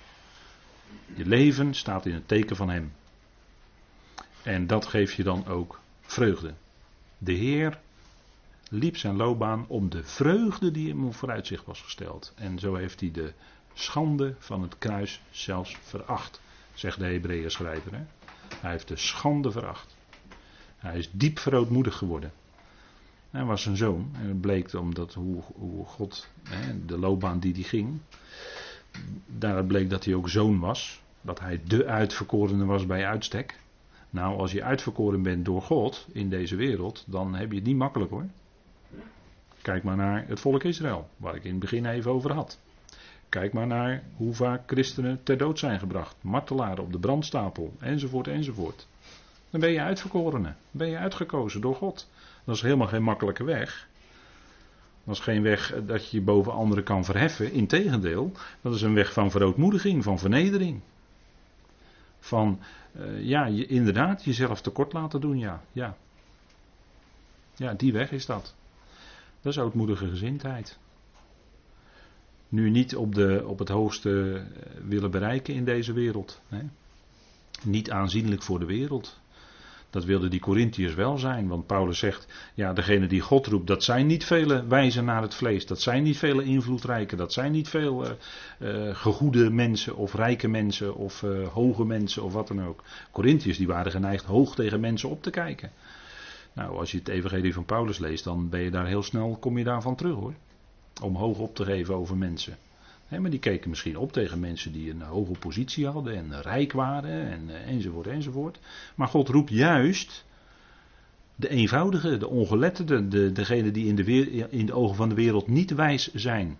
Je leven staat in het teken van Hem. En dat geeft je dan ook vreugde. De Heer liep zijn loopbaan om de vreugde die hem vooruitzicht was gesteld. En zo heeft hij de schande van het kruis zelfs veracht, zegt de Hebreeën schrijver. Hè? Hij heeft de schande veracht. Hij is diep verootmoedig geworden. Hij was een zoon. En het bleek omdat hoe, God, hè, de loopbaan die hij ging, daaruit bleek dat hij ook zoon was. Dat hij de uitverkorene was bij uitstek. Nou, als je uitverkoren bent door God in deze wereld, dan heb je het niet makkelijk hoor. Kijk maar naar het volk Israël, waar ik in het begin even over had. Kijk maar naar hoe vaak christenen ter dood zijn gebracht. Martelaren op de brandstapel, enzovoort, enzovoort. Dan ben je uitverkorene. Ben je uitgekozen door God. Dat is helemaal geen makkelijke weg. Dat is geen weg dat je je boven anderen kan verheffen. Integendeel, dat is een weg van verootmoediging, van vernedering. Van, uh, ja, je, inderdaad, jezelf tekort laten doen, ja. ja. Ja, die weg is dat. Dat is ootmoedige gezindheid. Nu niet op, de, op het hoogste eh, willen bereiken in deze wereld. Hè. Niet aanzienlijk voor de wereld. Dat wilden die Corinthiërs wel zijn, want Paulus zegt, ja, degene die God roept, dat zijn niet vele wijzen naar het vlees, dat zijn niet vele invloedrijke, dat zijn niet veel uh, uh, gegoede mensen of rijke mensen of uh, hoge mensen of wat dan ook. Corinthiërs die waren geneigd hoog tegen mensen op te kijken. Nou, als je het evangelie van Paulus leest, dan ben je daar heel snel, kom je daarvan terug hoor. Om hoog op te geven over mensen maar die keken misschien op tegen mensen die een hoge positie hadden en rijk waren en, eh, enzovoort enzovoort. Maar God roept juist de eenvoudige, de ongeletterde, de, die in de, in de ogen van de wereld niet wijs zijn.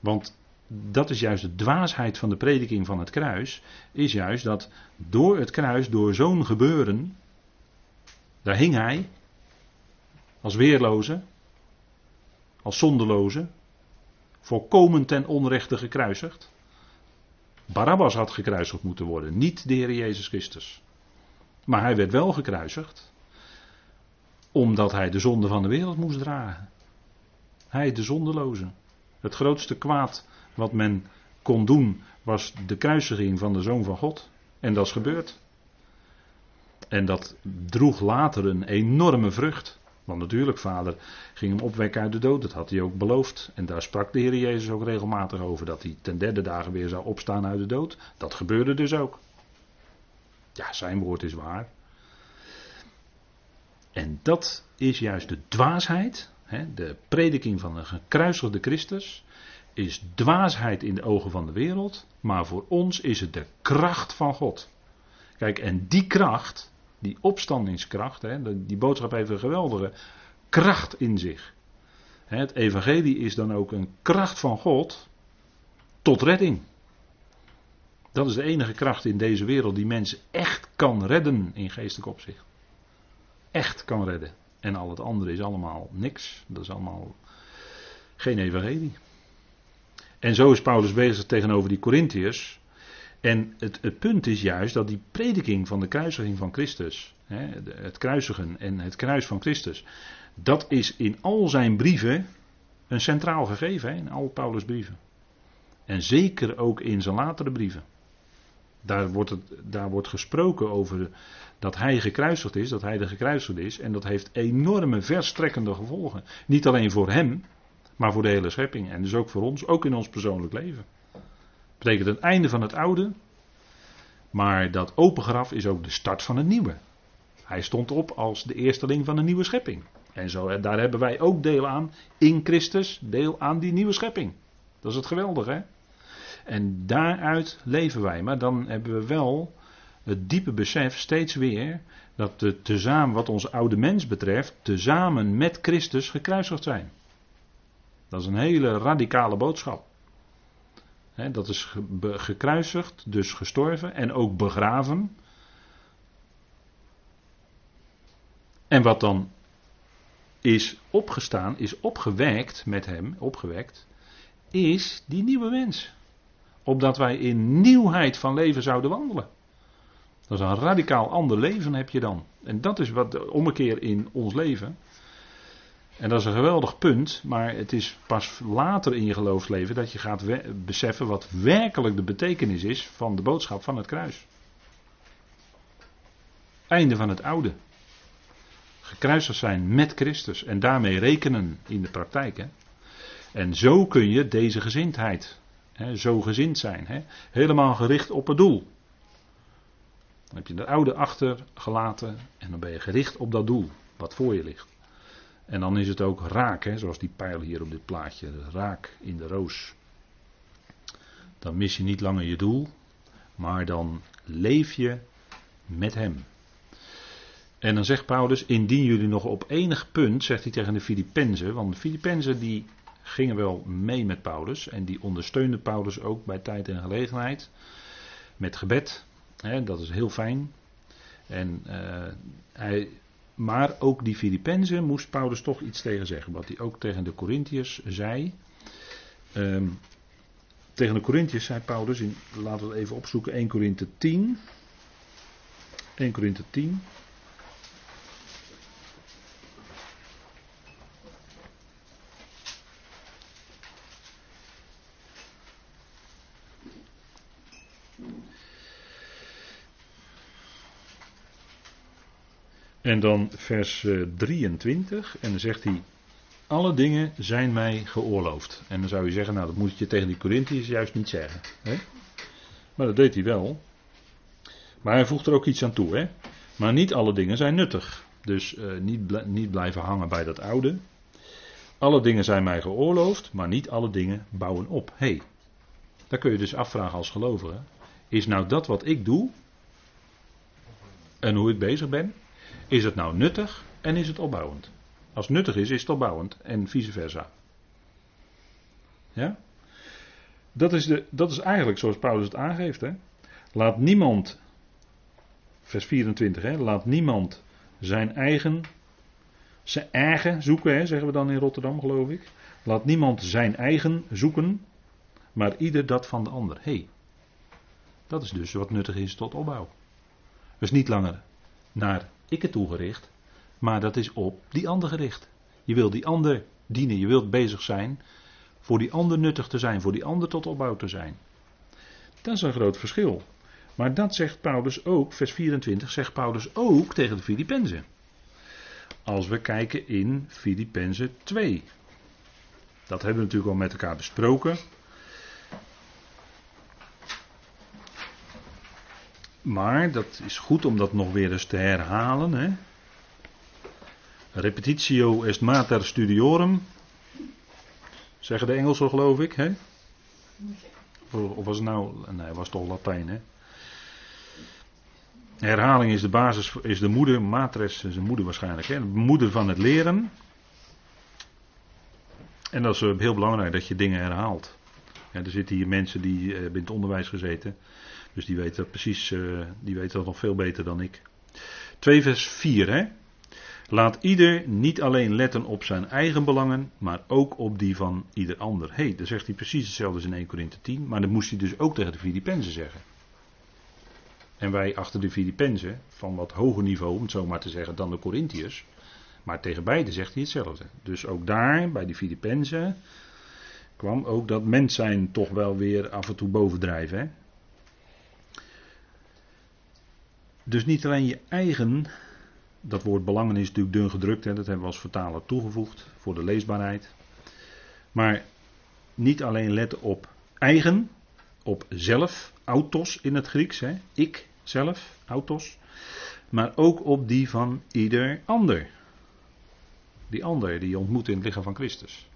Want dat is juist de dwaasheid van de prediking van het kruis, is juist dat door het kruis, door zo'n gebeuren, daar hing hij als weerloze, als zonderloze, volkomen ten onrechte gekruisigd. Barabbas had gekruisigd moeten worden, niet de Heer Jezus Christus. Maar hij werd wel gekruisigd, omdat hij de zonde van de wereld moest dragen. Hij, de zondeloze. Het grootste kwaad wat men kon doen, was de kruisiging van de Zoon van God. En dat is gebeurd. En dat droeg later een enorme vrucht. Want natuurlijk, vader ging hem opwekken uit de dood. Dat had hij ook beloofd. En daar sprak de Heer Jezus ook regelmatig over. Dat hij ten derde dagen weer zou opstaan uit de dood. Dat gebeurde dus ook. Ja, zijn woord is waar. En dat is juist de dwaasheid. Hè, de prediking van een gekruisigde Christus. Is dwaasheid in de ogen van de wereld. Maar voor ons is het de kracht van God. Kijk, en die kracht die opstandingskracht, hè, die boodschap heeft een geweldige kracht in zich. Het evangelie is dan ook een kracht van God tot redding. Dat is de enige kracht in deze wereld die mensen echt kan redden in geestelijk opzicht. Echt kan redden. En al het andere is allemaal niks. Dat is allemaal geen evangelie. En zo is Paulus bezig tegenover die Corinthiërs. En het, het, punt is juist dat die prediking van de kruisiging van Christus, hè, het kruisigen en het kruis van Christus, dat is in al zijn brieven een centraal gegeven, hè, in al Paulus' brieven. En zeker ook in zijn latere brieven. Daar wordt, het, daar wordt gesproken over dat hij gekruisigd is, dat hij de gekruisigde is. En dat heeft enorme verstrekkende gevolgen. Niet alleen voor hem, maar voor de hele schepping. En dus ook voor ons, ook in ons persoonlijk leven betekent het einde van het oude. Maar dat open graf is ook de start van het nieuwe. Hij stond op als de eersteling van een nieuwe schepping. En zo, daar hebben wij ook deel aan in Christus, deel aan die nieuwe schepping. Dat is het geweldige. Hè? En daaruit leven wij. Maar dan hebben we wel het diepe besef steeds weer dat we tezamen, wat ons oude mens betreft, tezamen met Christus gekruisigd zijn. Dat is een hele radicale boodschap dat is gekruisigd, dus gestorven en ook begraven. En wat dan is opgestaan, is opgewekt met hem, opgewekt, is die nieuwe mens. Opdat wij in nieuwheid van leven zouden wandelen. Dat is een radicaal ander leven heb je dan. En dat is wat de ommekeer in ons leven. En dat is een geweldig punt, maar het is pas later in je geloofsleven dat je gaat beseffen wat werkelijk de betekenis is van de boodschap van het kruis. Einde van het oude. Gekruisigd zijn met Christus en daarmee rekenen in de praktijk. Hè. En zo kun je deze gezindheid, hè, zo gezind zijn, hè, helemaal gericht op het doel. Dan heb je de oude achtergelaten en dan ben je gericht op dat doel wat voor je ligt. En dan is het ook raak, hè, zoals die pijl hier op dit plaatje. Raak in de roos. Dan mis je niet langer je doel, maar dan leef je met hem. En dan zegt Paulus, indien jullie nog op enig punt, zegt hij tegen de Filippenzen, want de Filippenzen die gingen wel mee met Paulus en die ondersteunden Paulus ook bij tijd en gelegenheid met gebed. Hè, dat is heel fijn. En uh, hij maar ook die Filippenzen moest Paulus toch iets tegen zeggen. Wat hij ook tegen de Corinthiërs zei. Um, tegen de Corinthiërs zei Paulus, in, laten we het even opzoeken, 1 Korinthe 10. 1 Korinthe 10. En dan vers 23, eh, en dan zegt hij, alle dingen zijn mij geoorloofd. En dan zou je zeggen, nou dat moet je tegen die Corinthiërs juist niet zeggen. Hè? Maar dat deed hij wel. Maar hij voegt er ook iets aan toe. Hè? Maar niet alle dingen zijn nuttig. Dus uh, niet, niet blijven hangen bij dat oude. Alle dingen zijn mij geoorloofd, maar niet alle dingen bouwen op. Hey, daar kun je dus afvragen als gelovige. Is nou dat wat ik doe en hoe ik bezig ben, is het nou nuttig en is het opbouwend? Als het nuttig is, is het opbouwend en vice versa. Ja? Dat is, de, dat is eigenlijk zoals Paulus het aangeeft. Hè? Laat niemand, vers 24, hè, laat niemand zijn eigen, zijn eigen zoeken, hè, zeggen we dan in Rotterdam geloof ik. Laat niemand zijn eigen zoeken, maar ieder dat van de ander. Hey, dat is dus wat nuttig is tot opbouw. Dus niet langer naar ik het toegericht, maar dat is op die ander gericht. Je wilt die ander dienen, je wilt bezig zijn voor die ander nuttig te zijn, voor die ander tot opbouw te zijn. Dat is een groot verschil. Maar dat zegt Paulus ook, vers 24, zegt Paulus ook tegen de Filippenzen. Als we kijken in Filippenzen 2. Dat hebben we natuurlijk al met elkaar besproken. Maar dat is goed om dat nog weer eens te herhalen. Hè? Repetitio est mater studiorum. Zeggen de Engelsen geloof ik. Hè? Of was het nou. Nee, was toch Latijn hè. Herhaling is de basis, is de moeder, matres is de moeder waarschijnlijk. Hè? De moeder van het leren. En dat is eh, heel belangrijk dat je dingen herhaalt. Ja, er zitten hier mensen die uh, hebben in het onderwijs gezeten. Dus die weten dat precies, uh, die weten dat nog veel beter dan ik. 2 vers 4 hè. Laat ieder niet alleen letten op zijn eigen belangen, maar ook op die van ieder ander. Hé, hey, dan zegt hij precies hetzelfde als in 1 Korinthe 10, maar dat moest hij dus ook tegen de Filippenzen zeggen. En wij achter de Filippenzen, van wat hoger niveau, om het zo maar te zeggen, dan de Corinthiërs. Maar tegen beide zegt hij hetzelfde. Dus ook daar, bij de Filippenzen, kwam ook dat mens zijn toch wel weer af en toe bovendrijven. Hè? Dus niet alleen je eigen, dat woord belangen is natuurlijk dun gedrukt, hè, dat hebben we als vertaler toegevoegd voor de leesbaarheid. Maar niet alleen letten op eigen, op zelf, autos in het Grieks, hè, ik zelf, autos, maar ook op die van ieder ander. Die ander die je ontmoet in het lichaam van Christus.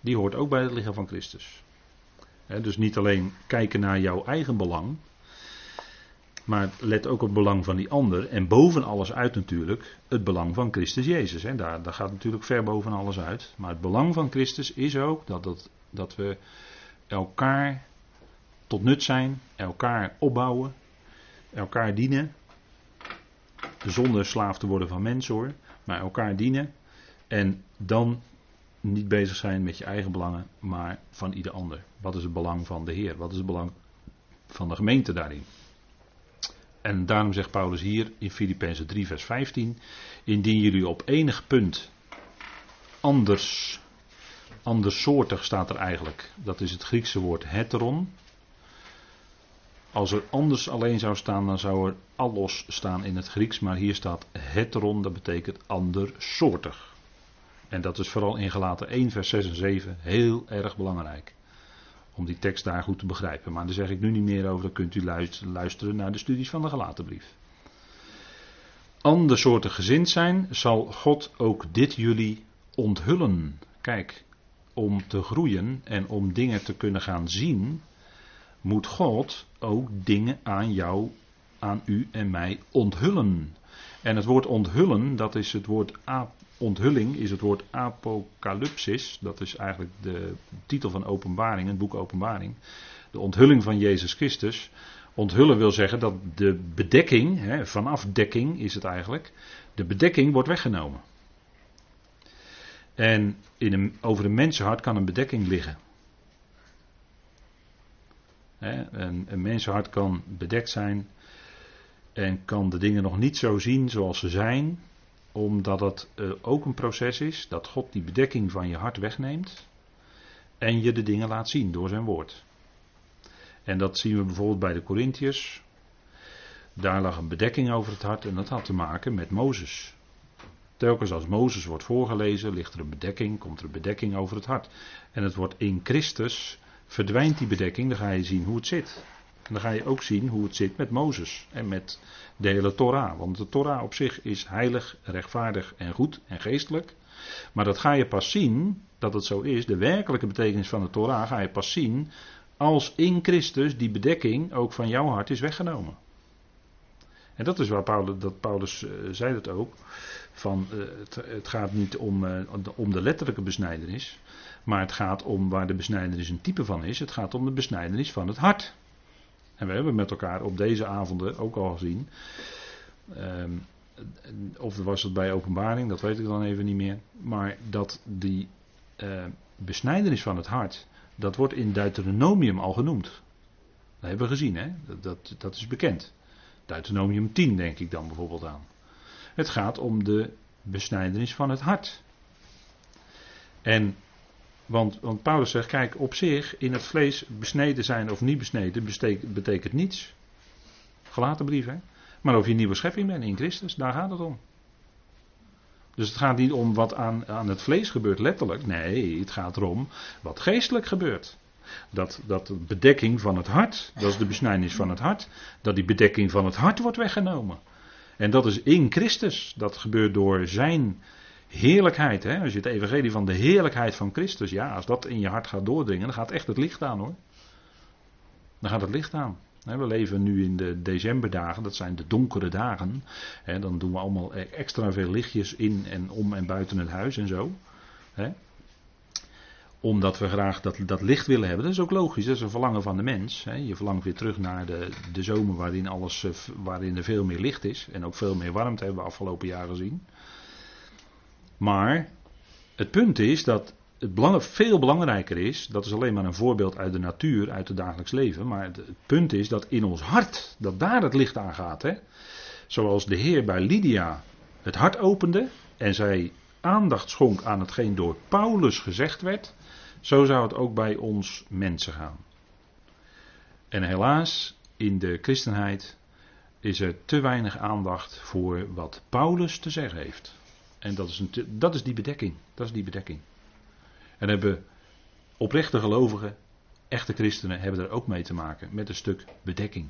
Die hoort ook bij het lichaam van Christus. dus niet alleen kijken naar jouw eigen belang, maar let ook op het belang van die ander. En boven alles uit natuurlijk het belang van Christus Jezus. Hè. Daar, daar gaat natuurlijk ver boven alles uit. Maar het belang van Christus is ook dat, dat, dat we elkaar tot nut zijn, elkaar opbouwen, elkaar dienen. Zonder slaaf te worden van mensen hoor, maar elkaar dienen. En dan niet bezig zijn met je eigen belangen, maar van ieder ander. Wat is het belang van de Heer? Wat is het belang van de gemeente daarin? En daarom zegt Paulus hier in Filippenzen 3, vers 15: Indien jullie op enig punt anders, andersoortig staat er eigenlijk, dat is het Griekse woord heteron. Als er anders alleen zou staan, dan zou er allos staan in het Grieks, maar hier staat heteron, dat betekent andersoortig. En dat is vooral in gelaten 1, vers 6 en 7 heel erg belangrijk om die tekst daar goed te begrijpen. Maar daar zeg ik nu niet meer over, dan kunt u luisteren naar de studies van de gelaten brief. soorten gezind zijn, zal God ook dit jullie onthullen. Kijk, om te groeien en om dingen te kunnen gaan zien, moet God ook dingen aan jou, aan u en mij onthullen. En het woord onthullen, dat is het woord onthulling is het woord apocalypsis. Dat is eigenlijk de titel van openbaring, het boek openbaring. De onthulling van Jezus Christus. Onthullen wil zeggen dat de bedekking, hè, vanaf dekking is het eigenlijk, de bedekking wordt weggenomen. En in een, over een mensenhart kan een bedekking liggen. een, een mensenhart kan bedekt zijn en kan de dingen nog niet zo zien zoals ze zijn, omdat het uh, ook een proces is dat God die bedekking van je hart wegneemt en je de dingen laat zien door zijn woord. En dat zien we bijvoorbeeld bij de Corinthiërs. Daar lag een bedekking over het hart en dat had te maken met Mozes. Telkens als Mozes wordt voorgelezen, ligt er een bedekking, komt er een bedekking over het hart. En het wordt in Christus, verdwijnt die bedekking, dan ga je zien hoe het zit. En dan ga je ook zien hoe het zit met Mozes en met de hele Torah. Want de Torah op zich is heilig, rechtvaardig en goed en geestelijk. Maar dat ga je pas zien, dat het zo is, de werkelijke betekenis van de Torah ga je pas zien als in Christus die bedekking ook van jouw hart is weggenomen. En dat is waar Paulus, dat Paulus uh, zei dat ook. Van, uh, het, het, gaat niet om, uh, om de letterlijke besnijdenis. Maar het gaat om waar de besnijdenis een type van is. Het gaat om de besnijdenis van het hart. En we hebben met elkaar op deze avonden ook al gezien. Um, of was het bij openbaring, dat weet ik dan even niet meer. Maar dat die uh, besnijdenis van het hart, dat wordt in Deuteronomium al genoemd. Dat hebben we gezien, hè? Dat, dat, dat is bekend. Deuteronomium 10 denk ik dan bijvoorbeeld aan. Het gaat om de besnijdenis van het hart. En, want, Paulus zegt, kijk, op zich, in het vlees besneden zijn of niet besneden, betekent, betekent niets. Gelaten brief, hè? Maar of je een nieuwe schepping bent in Christus, daar gaat het om. Dus het gaat niet om wat aan, aan het vlees gebeurt, letterlijk. Nee, het gaat erom wat geestelijk gebeurt. Dat, dat de bedekking van het hart, dat is de besnijdenis van het hart, dat die bedekking van het hart wordt weggenomen. En dat is in Christus. Dat gebeurt door zijn heerlijkheid. Hè? Als je het evangelie van de heerlijkheid van Christus, ja, als dat in je hart gaat doordringen, dan gaat echt het licht aan hoor. Dan gaat het licht aan. We leven nu in de decemberdagen, dat zijn de donkere dagen. Dan doen we allemaal extra veel lichtjes in en om en buiten het huis en zo. Omdat we graag dat, dat licht willen hebben. Dat is ook logisch, dat is een verlangen van de mens. Je verlangt weer terug naar de, de zomer waarin, alles, eh, waarin er veel meer licht is. En ook veel meer warmte hebben we afgelopen jaren gezien. Maar het punt is dat het veel belangrijker is, dat is alleen maar een voorbeeld uit de natuur, uit het dagelijks leven, maar het, punt is dat in ons hart, dat daar het licht aan gaat. Hè? Zoals de Heer bij Lydia het hart opende en zij aandacht schonk aan hetgeen door Paulus gezegd werd, zo zou het ook bij ons mensen gaan. En helaas, in de christenheid is er te weinig aandacht voor wat Paulus te zeggen heeft. En dat is, een dat is die bedekking. Dat is die bedekking. En hebben oprechte gelovigen, echte christenen, hebben er ook mee te maken met een stuk bedekking.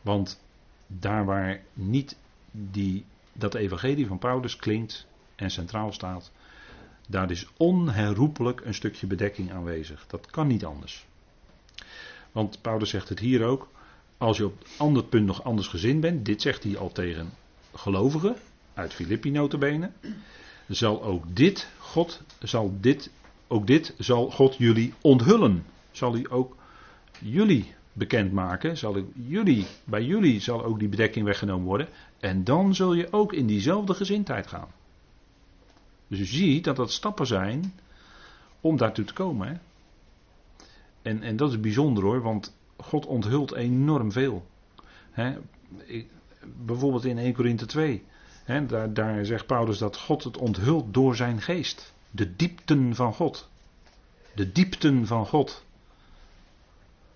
Want daar waar niet die, dat evangelie van Paulus klinkt en centraal staat, daar is onherroepelijk een stukje bedekking aanwezig. Dat kan niet anders. Want Paulus zegt het hier ook. Als je op ander punt nog anders gezind bent, dit zegt hij al tegen gelovigen, uit Filippi notabene, zal ook dit, God zal dit, ook dit zal God jullie onthullen. Zal hij ook jullie bekendmaken, zal jullie, bij jullie zal ook die bedekking weggenomen worden. En dan zul je ook in diezelfde gezindheid gaan. Dus je ziet dat dat stappen zijn om daartoe te komen. Hè? En, en dat is bijzonder hoor, want God onthult enorm veel. Hè? bijvoorbeeld in 1 Korinthe 2 daar, zegt Paulus dat God het onthult door zijn geest. De diepten van God. De diepten van God.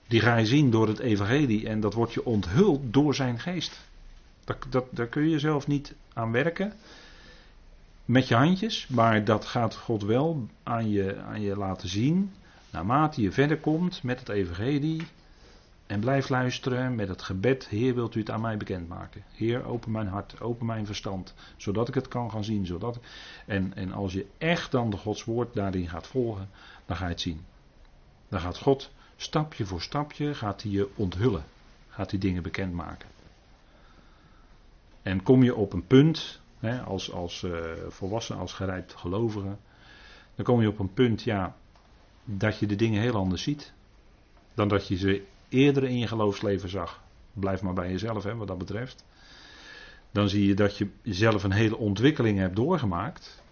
Die ga je zien door het evangelie en dat wordt je onthuld door zijn geest. Dat, dat, daar kun je zelf niet aan werken met je handjes, maar dat gaat God wel aan je, aan je laten zien. Naarmate je verder komt met het evangelie, en blijf luisteren met het gebed. Heer, wilt u het aan mij bekendmaken? Heer, open mijn hart, open mijn verstand. Zodat ik het kan gaan zien. Zodat... En, en als je echt dan de Gods woord daarin gaat volgen, dan ga je het zien. Dan gaat God stapje voor stapje gaat hij je onthullen. Gaat hij dingen bekendmaken. En kom je op een punt, hè, als, als uh, volwassen, als gerijpt gelovige, dan kom je op een punt, ja, dat je de dingen heel anders ziet. Dan dat je ze eerder in je geloofsleven zag. Blijf maar bij jezelf, hè, wat dat betreft. Dan zie je dat je zelf een hele ontwikkeling hebt doorgemaakt.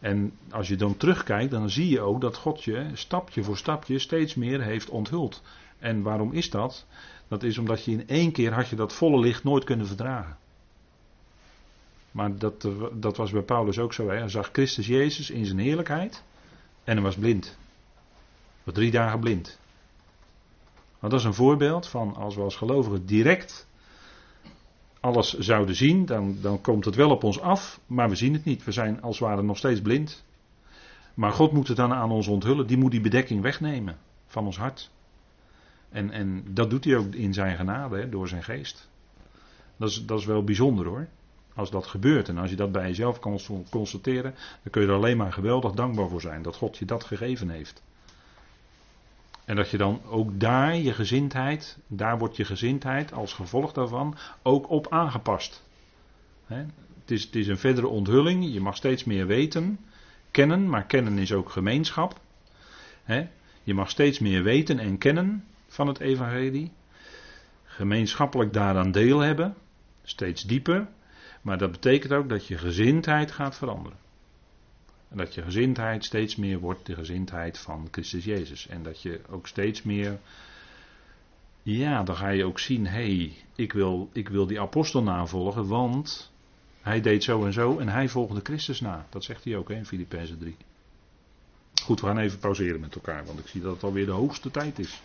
En als je dan terugkijkt, dan zie je ook dat God je stapje voor stapje steeds meer heeft onthuld. En waarom is dat? Dat is omdat je in één keer had je dat volle licht nooit kunnen verdragen. Maar dat, dat was bij Paulus ook zo. Hè. Hij zag Christus Jezus in zijn heerlijkheid en hij was blind. Drie dagen blind. Want dat is een voorbeeld van als we als gelovigen direct alles zouden zien, dan, dan komt het wel op ons af, maar we zien het niet. We zijn als het ware nog steeds blind. Maar God moet het dan aan ons onthullen, die moet die bedekking wegnemen van ons hart. En, en dat doet hij ook in zijn genade, hè, door zijn geest. Dat is, dat is wel bijzonder hoor. Als dat gebeurt en als je dat bij jezelf kan constateren, dan kun je er alleen maar geweldig dankbaar voor zijn dat God je dat gegeven heeft. En dat je dan ook daar je gezindheid, daar wordt je gezindheid als gevolg daarvan ook op aangepast. het, is, het is een verdere onthulling, je mag steeds meer weten, kennen, maar kennen is ook gemeenschap. je mag steeds meer weten en kennen van het evangelie. Gemeenschappelijk daaraan deel hebben, steeds dieper. Maar dat betekent ook dat je gezindheid gaat veranderen. En dat je gezindheid steeds meer wordt de gezindheid van Christus Jezus. En dat je ook steeds meer. Ja, dan ga je ook zien: hé, hey, ik, wil, ik wil die apostel navolgen, want hij deed zo en zo en hij volgde Christus na. Dat zegt hij ook hè, in Filippenzen 3. Goed, we gaan even pauzeren met elkaar, want ik zie dat het alweer de hoogste tijd is.